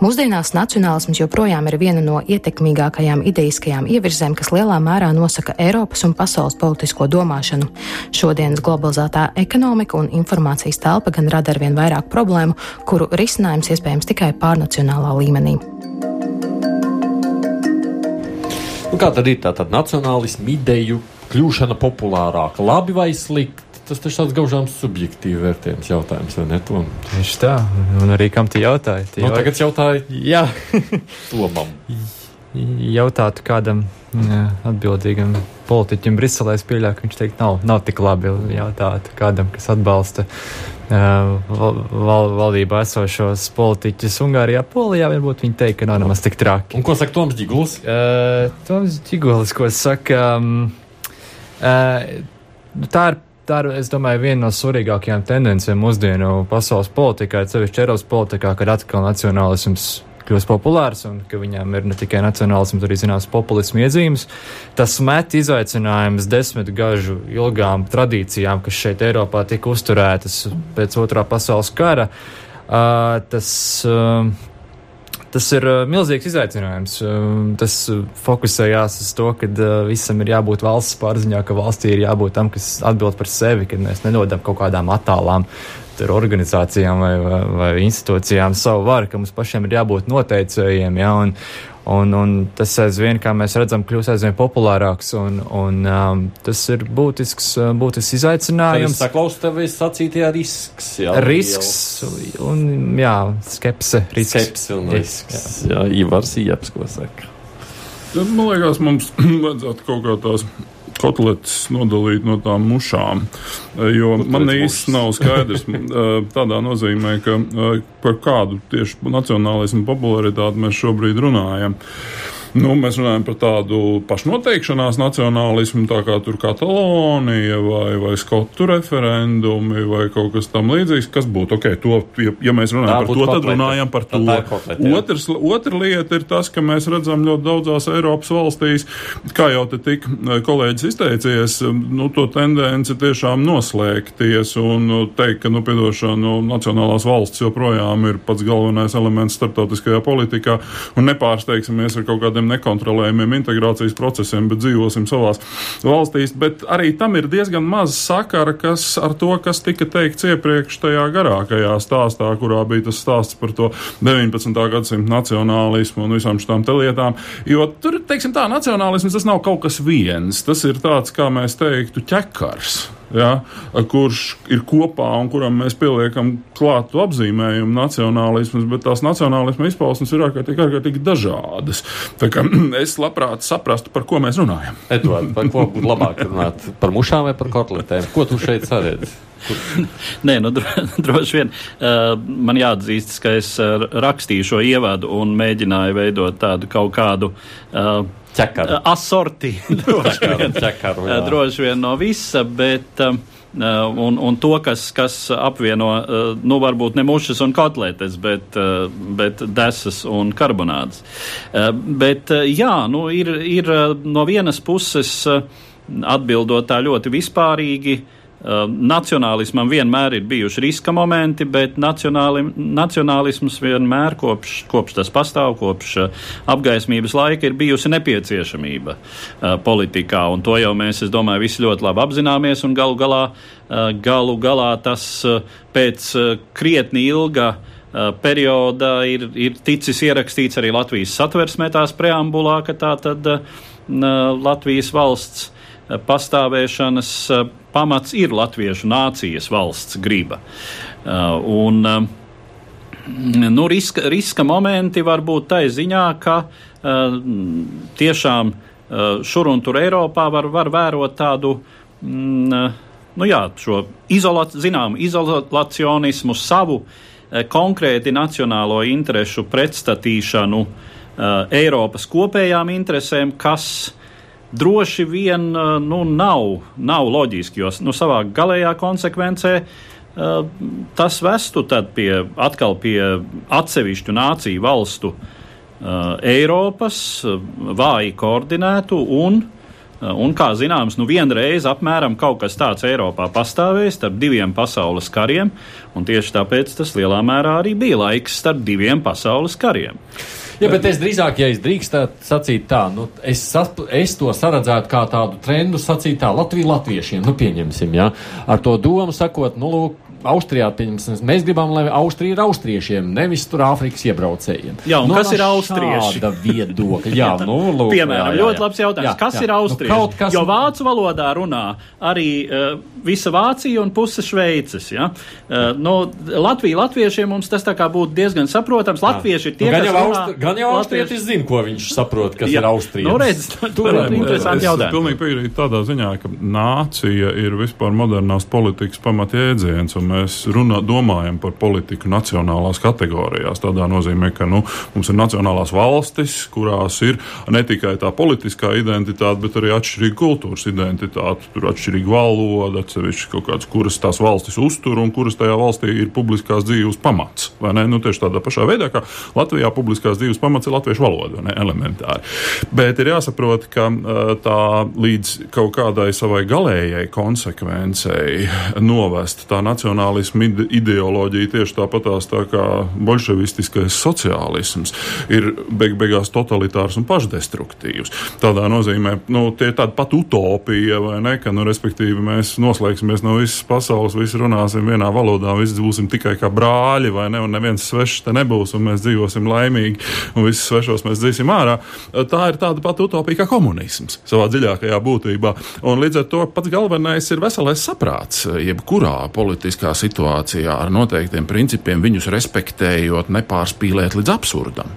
Mūsdienās nacionālisms joprojām ir viena no ietekmīgākajām ideiskajām ievirzēm, kas lielā mērā nosaka Eiropas un pasaules politisko domāšanu. Šodienas globalizētā ekonomika un informācijas telpa gan rada arvien vairāk problēmu, kuru risinājums iespējams tikai pārnacionālā līmenī.
Un kā tad ir tā nacionālisma ideju kļūšana populārāka, labi vai slikti? Tas taču tāds gaužām subjektīvi vērtējums jautājums, vai ne? Tom?
Tieši tā, un arī kam tu jautāji?
Tie nu, jau... tagad jautāju
Jā.
Tomam.
Jautātu kādam jā, atbildīgam politiķim Briselē, es pieļauju, ka viņš teikt, nav, nav tik labi jautāt kādam, kas atbalsta val, val, valdībā esošos politiķus Ungārijā, Polijā, varbūt viņi teikt, ka nav nemaz tik traki.
Un ko saka Toms Ģigulis?
Uh, Toms Ģigulis, ko saka, um, uh, tā ir tā ir, es domāju, viena no svarīgākajām tendencēm mūsdienu pasaules politikā, sevišķi Eiropas politikā, kad atkal nacionālisms kļūst populārs un ka viņām ir ne tikai nacionālisms, bet arī zināms populismu iezīmes. Tas met izaicinājums desmit gažu ilgām tradīcijām, kas šeit Eiropā tika uzturētas pēc otrā pasaules kara. Uh, tas uh, Tas ir uh, milzīgs izaicinājums. Uh, tas uh, fokusējās uz to, ka uh, visam ir jābūt valsts pārziņā, ka valstī ir jābūt tam, kas atbild par sevi, ka mēs nenodam kaut kādām attālām organizācijām vai, vai, vai institūcijām savu varu, ka mums pašiem ir jābūt noteicējiem. Ja, un, Un, un tas aizvien, kā mēs redzam, kļūst aizvien populārāks. Un, un, um, tas ir būtisks, uh, būtisks izaicinājums.
Tas saklaus tevi sacītajā risks.
Jā, risks liels. un, jā, skepse.
Risks. Skepse un risks. Jā, jā Ivars Ieps, ko saka.
Man liekas, mums vajadzētu kaut kā tās kotletes nodalīt no tām mušām. Jo Kotlets man īsti nav skaidrs tādā nozīmē, ka par kādu tieši nacionālismu popularitāti mēs šobrīd runājam. Nu, mēs runājam par tādu pašnoteikšanās nacionālismu, tā kā tur Katalonija vai, vai Skotu referendumi vai kaut kas tam līdzīgs. Kas būtu ok, to, ja, ja mēs runājam par to, kotlete. tad runājam par to. Kotlete, Otrs, otra lieta ir tas, ka mēs redzam ļoti daudzās Eiropas valstīs, kā jau te tik eh, kolēģis izteicies, nu, to tendenci tiešām noslēgties un nu, teikt, ka, nu, piedošana, nu, nacionālās valsts joprojām ir pats galvenais elements starptautiskajā politikā un nepārsteigsimies ar kaut kādiem kādiem nekontrolējumiem integrācijas procesiem, bet dzīvosim savās valstīs. Bet arī tam ir diezgan maz sakara kas ar to, kas tika teikts iepriekš tajā garākajā stāstā, kurā bija tas stāsts par to 19. gadsimta nacionālismu un visām šīm lietām. Jo tur, teiksim tā, nacionālisms tas nav kaut kas viens. Tas ir tāds, kā mēs teiktu, ķekars ja, kurš ir kopā un kuram mēs pieliekam klātu apzīmējumu nacionālisms, bet tās nacionālisma izpausmes ir ārkārtīgi, ārkārtīgi dažādas. Tā kā es labprāt saprastu, par ko mēs runājam.
Edvard, par ko būtu labāk runāt? Par mušām vai par kotletēm? Ko tu šeit saredzi?
Nē, nu, dro, droši vien uh, man jāatzīst, ka es uh, rakstīju šo ievadu un mēģināju veidot tādu kaut kādu. Uh,
Čekaru.
Asorti. droši, vien,
čekaru,
droši vien no visa, bet. Um, un, un to, kas, kas apvieno, nu, varbūt ne mušas un kotletes, bet, bet desas un karbonādes. Bet, jā, nu, ir, ir no vienas puses atbildot tā ļoti vispārīgi Ehm, nacionālismam vienmēr ir bijuši riska momenti, bet nacionāli, nacionālisms vienmēr kopš, kopš tas pastāv, kopš uh, apgaismības laika ir bijusi nepieciešamība uh, politikā. Un to jau mēs, es domāju, visi ļoti labi apzināmies. Un galu galā, uh, galu galā tas pēc krietni ilga perioda ir, ir ticis ierakstīts arī Latvijas satversmē tās preambulā, ka tā tad Latvijas valsts pastāvēšanas pamats ir latviešu nācijas valsts griba. Un, nu, riska, riska momenti var būt tai ziņā, ka tiešām šur un tur Eiropā var, var vērot tādu mm, nu jā, šo izolat, zinām, izolacionismu, savu eh, konkrēti nacionālo interesu pretstatīšanu eh, Eiropas kopējām interesēm, kas droši vien eh, nu, nav, nav loģiski, jo nu, savā galējā konsekvencē eh, tas vestu pie, atkal pie atsevišķu nāciju valstu eh, Eiropas, vāji koordinētu un Un, kā zināms, nu vienreiz apmēram kaut kas tāds Eiropā pastāvēja starp diviem pasaules kariem, un tieši tāpēc tas lielā mērā arī bija laiks starp diviem pasaules kariem.
Ja, bet es drīzāk, ja es drīkstētu sacīt tā, nu, es, es to saredzētu kā tādu trendu, sacīt tā, Latviju latviešiem, nu, pieņemsim, jā, ja, ar to domu sakot, nu, lūk, Austrijā, pieņemsim, mēs gribam, lai Austrija ir austriešiem, nevis tur Āfrikas iebraucējiem.
Jā, un nu, kas ir austrieši?
Tāda viedokļa, jā, nu, lūk.
Piemēram, jā, jā, jā. ļoti labs jautājums. Jā, kas jā. ir austrieši? Nu, kas... Jo vācu valodā runā arī uh, visa Vācija un puse Šveices, jā. Uh, nu, Latvija, latviešiem mums tas tā kā būtu diezgan saprotams. Latvieši ir tie,
nu, gan
jau,
austri, gan jau austrietis zina, ko viņš saprot, kas jā. ir austrieši.
Nu, redz, tur ir interesanti jautājumi.
Pilnīgi piekrītu tādā ziņā, ka nācija ir vispār modernās politikas pamatjēdziens, un mēs runā, domājam par politiku nacionālās kategorijās. Tādā nozīmē, ka nu, mums ir nacionālās valstis, kurās ir ne tikai tā politiskā identitāte, bet arī atšķirīga kultūras identitāte. Tur ir atšķirīga valoda, atsevišķi kaut kādas, kuras tās valstis uztur un kuras tajā valstī ir publiskās dzīves pamats. Nu, tieši tādā pašā veidā, kā Latvijā publiskās dzīves pamats ir latviešu valoda, ne elementāri. Bet ir jāsaprot, ka tā līdz kaut kādai savai galējai konsekvencei novest tā nacionālisma ideoloģija tieši tāpatās tā kā bolševistiskais sociālisms ir beig beigās totalitārs un pašdestruktīvs. Tādā nozīmē, nu, tie ir tāda pat utopija, vai ne, ka, nu, respektīvi, mēs noslēgsimies no visas pasaules, visi runāsim vienā valodā, visi būsim tikai kā brāļi, vai ne, un neviens svešs te nebūs, un mēs dzīvosim laimīgi, un visus svešos mēs dzīsim ārā. Tā ir tāda pati utopija kā komunisms savā dziļākajā būtībā. Un līdz ar to pats galvenais ir veselais saprāts, jebkurā politiskā situācijā situācijā ar noteiktiem principiem, viņus respektējot, nepārspīlēt līdz absurdam.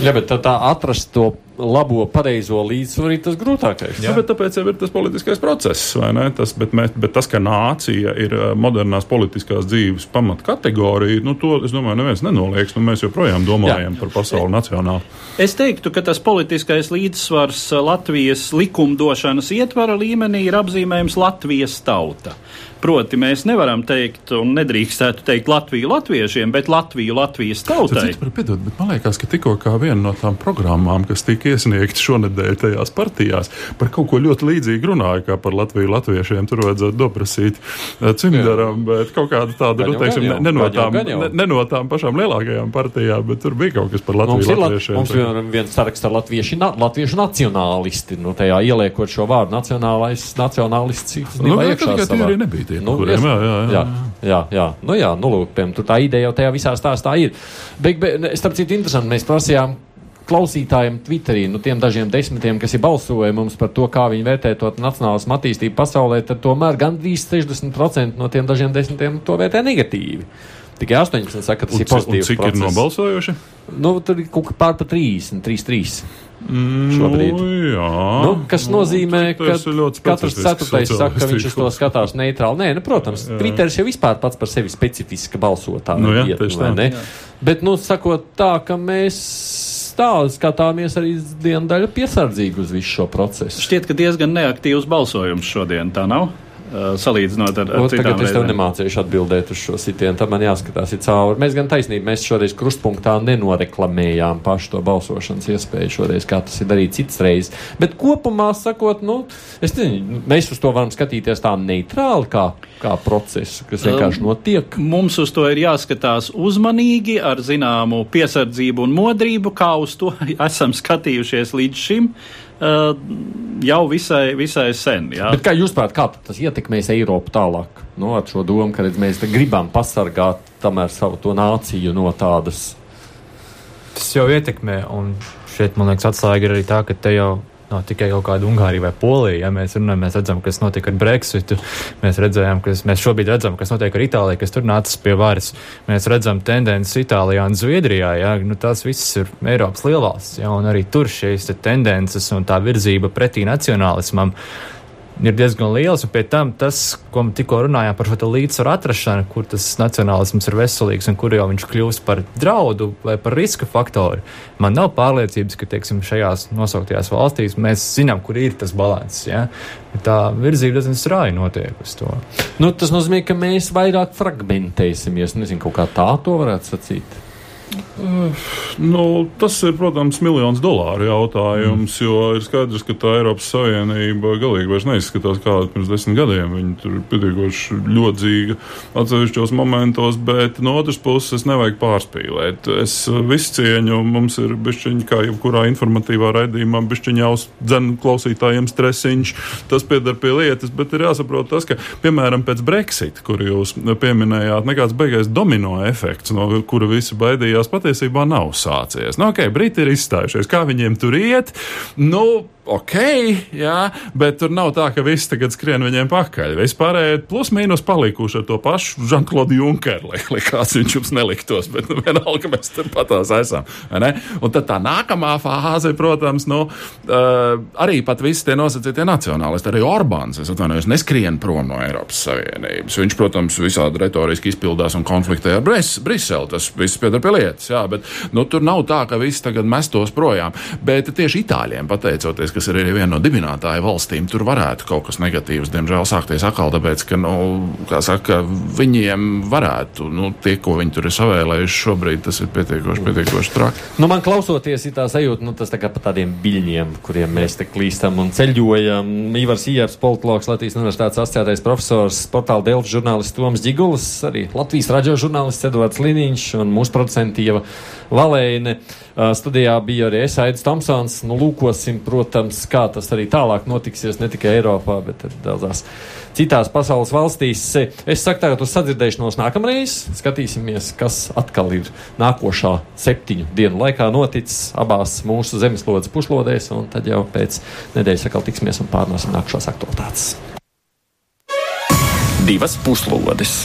Jā, bet tā, tā atrast to labo, pareizo līdzsvaru ir tas grūtākais.
Jā, bet tāpēc jau ir tas politiskais process, vai ne? Tas, bet, mēs, bet tas, ka nācija ir eh, modernās politiskās dzīves pamatkategorija, nu, to, es domāju, neviens nenoliedz. Nu, mēs joprojām domājam Jā. par pasauli nacionāli.
Es teiktu, ka tas politiskais līdzsvars eh, Latvijas likumdošanas ietvara līmenī ir apzīmējums Latvijas tauta. Proti, mēs nevaram teikt, un nedrīkstētu teikt Latviju latviešiem, bet Latviju Latvijas tautai.
Citu, piedod, bet man liekas, ka tikko kā viena no tām programmām, kas tika iesniegta šonadēļ tajās partijās, par kaut ko ļoti līdzīgu runāja, kā par Latviju latviešiem. Tur vajadzētu doprasīt eh, cimdaram, bet kaut kāda tāda, nu, teiksim, jau, ne, no tām, ne, ne no tām pašām lielākajām partijām, bet tur bija kaut kas par Latviju mums latviešiem.
Mums ir viens saraksts ar latvieši, na, latviešu nacionālisti, nu, tajā ieliekot šo vārdu nacionālais, nacionālists.
Nu, iekšā savā. Nebija tie, nu, kuriem, jā, jā, jā.
jā. Jā, jā, nu jā, nu lūk, piemēram, tā ideja jau tajā visā stāstā ir. Bet, bet starp citu, interesanti, mēs prasījām klausītājiem Twitterī, nu, tiem dažiem desmitiem, kas ir balsojuši mums par to, kā viņi vērtē to nacionālismu attīstību pasaulē, tad tomēr gandrīz 60% no tiem dažiem desmitiem to vērtē negatīvi. Tikai 18% saka, ka tas un, ir pozitīvs.
Cik process. ir nobalsojuši?
Nu, tur ir kaut kā pār pa 30, 3, 3.
Mm, šobrīd. Nu, jā,
nu, kas nu, nozīmē, ka katrs ceturtais saka, ka viņš uz to skatās neitrāli. Nē, nu, protams. Twitteris jau vispār pats par sevi specifiska balsotāja.
Nu, jā, vieta, tā,
ne? Jā. Bet, nu, sakot tā, ka mēs tā skatāmies arī dienu daļu piesardzīgi uz visu šo procesu.
Šķiet, ka diezgan neaktīvs balsojums šodien, tā nav? Uh, salīdzinot ar, ar
o, citām tagad es tev nemācīšu atbildēt uz šo sitienu, tam man jāskatās cauri. Mēs gan taisnība, mēs šoreiz krustpunktā nenoreklamējām pašu to balsošanas iespēju šoreiz, kā tas ir darīts cits reizes. Bet kopumā sakot, nu, es nezinu, mēs uz to varam skatīties tā neitrāli kā, kā procesu, kas vienkārši notiek.
Mums uz to ir jāskatās uzmanīgi, ar zināmu piesardzību un modrību, kā uz to esam skatījušies līdz šim. Uh, jau visai, visai sen.
Kā jūs prāt, kā tas ietekmēs Eiropu tālāk? Nu, ar šo domu, ka redz, mēs gribam pasargāt tomēr savu to nāciju no tādas.
Tas jau ietekmē, un šeit, man liekas, atslēga ir arī tā, ka te jau nav tikai kaut kāda Ungārija vai Polija. Ja mēs runājam, mēs redzam, kas notiek ar Brexitu. Mēs redzējām, kas mēs šobrīd redzam, kas notiek ar Itāliju, kas tur nācis pie varas. Mēs redzam tendences Itālijā un Zviedrijā. Ja? Nu, tās visas ir Eiropas lielvalsts, ja? un arī tur šīs te tendences un tā virzība pretī nacionālismam ir diezgan liels. Un pie tam tas, ko mēs tikko runājām par šo līdzsvaru atrašanu, kur tas nacionālisms ir veselīgs un kur jau viņš kļūst par draudu vai par riska faktoru. Man nav pārliecības, ka teiksim, šajās nosauktajās valstīs mēs zinām, kur ir tas līdzsvars. Ja? Tā virzība diezgan strauji notiek uz to.
Nu, tas nozīmē, ka mēs vairāk fragmentēsimies. Nezinu, kā tā to varētu sacīt.
Nu, tas ir, protams, miljonus dolāru jautājums, mm. jo ir skaidrs, ka tā Eiropas Savienība galīgi vairs neizskatās kāda pirms desmit gadiem. Viņa tur ir pietiekoši ļodzīga atsevišķos momentos, bet no otras puses nevajag pārspīlēt. Es visu cieņu, mums ir bišķiņi, kā jebkurā informatīvā raidījumā, bišķiņi jau dzen klausītājiem stresiņš, tas piedar pie lietas, bet ir jāsaprot tas, ka, piemēram, pēc Brexit, kur jūs pieminējāt, nekāds beigais domino efekts, no kura visi baidījās beigās patiesībā nav sācies. Nu, ok, Briti ir izstājušies, kā viņiem tur iet. Nu, ok, jā, bet tur nav tā, ka viss tagad skrien viņiem pakaļ. Vispārēji plus mīnus palikuši ar to pašu Žanklodu Junkeru, lai, lai kāds viņš jums neliktos, bet nu, vienalga mēs tur patās esam. Un tad tā nākamā fāze, protams, nu, uh, arī pat visi tie nosacītie nacionālisti, arī Orbāns, es atvainojos, neskrien prom no Eiropas Savienības. Viņš, protams, visādi retoriski izpildās un konfliktē ar Bris Briseli, tas viss piedar pie lietas, jā, bet nu, tur nav tā, ka viss tagad mestos projām. Bet tieši Itāļiem pateicoties, kas ir arī viena no dibinātāju valstīm, tur varētu kaut kas negatīvs, diemžēl, sākties atkal, tāpēc, ka, nu, kā saka, viņiem varētu, nu, tie, ko viņi tur ir savēlējuši šobrīd, tas ir pietiekoši, pietiekoši traki.
Nu, man klausoties, ir tā sajūta, nu, tas tā kā pa tādiem biļņiem, kuriem mēs te klīstam un ceļojam. Ivars Ijārs, politologs, Latvijas Universitātes asociētais profesors, portāla Delfi žurnālists Toms Dzigulis, arī Latvijas radio žurnālists Edvards Liniņš un mūsu producenti Ieva Valēne. Studijā bija arī es, Aits Tomsons. Nu, lūkosim, protams, kā tas arī tālāk notiksies ne tikai Eiropā, bet arī daudzās citās pasaules valstīs. Es saku tagad uz sadzirdēšanos nākamreiz. Skatīsimies, kas atkal ir nākošā septiņu dienu laikā noticis abās mūsu zemeslodes puslodēs, un tad jau pēc nedēļas atkal tiksimies un pārnāsim nākamās aktualitātes.
Divas puslodes!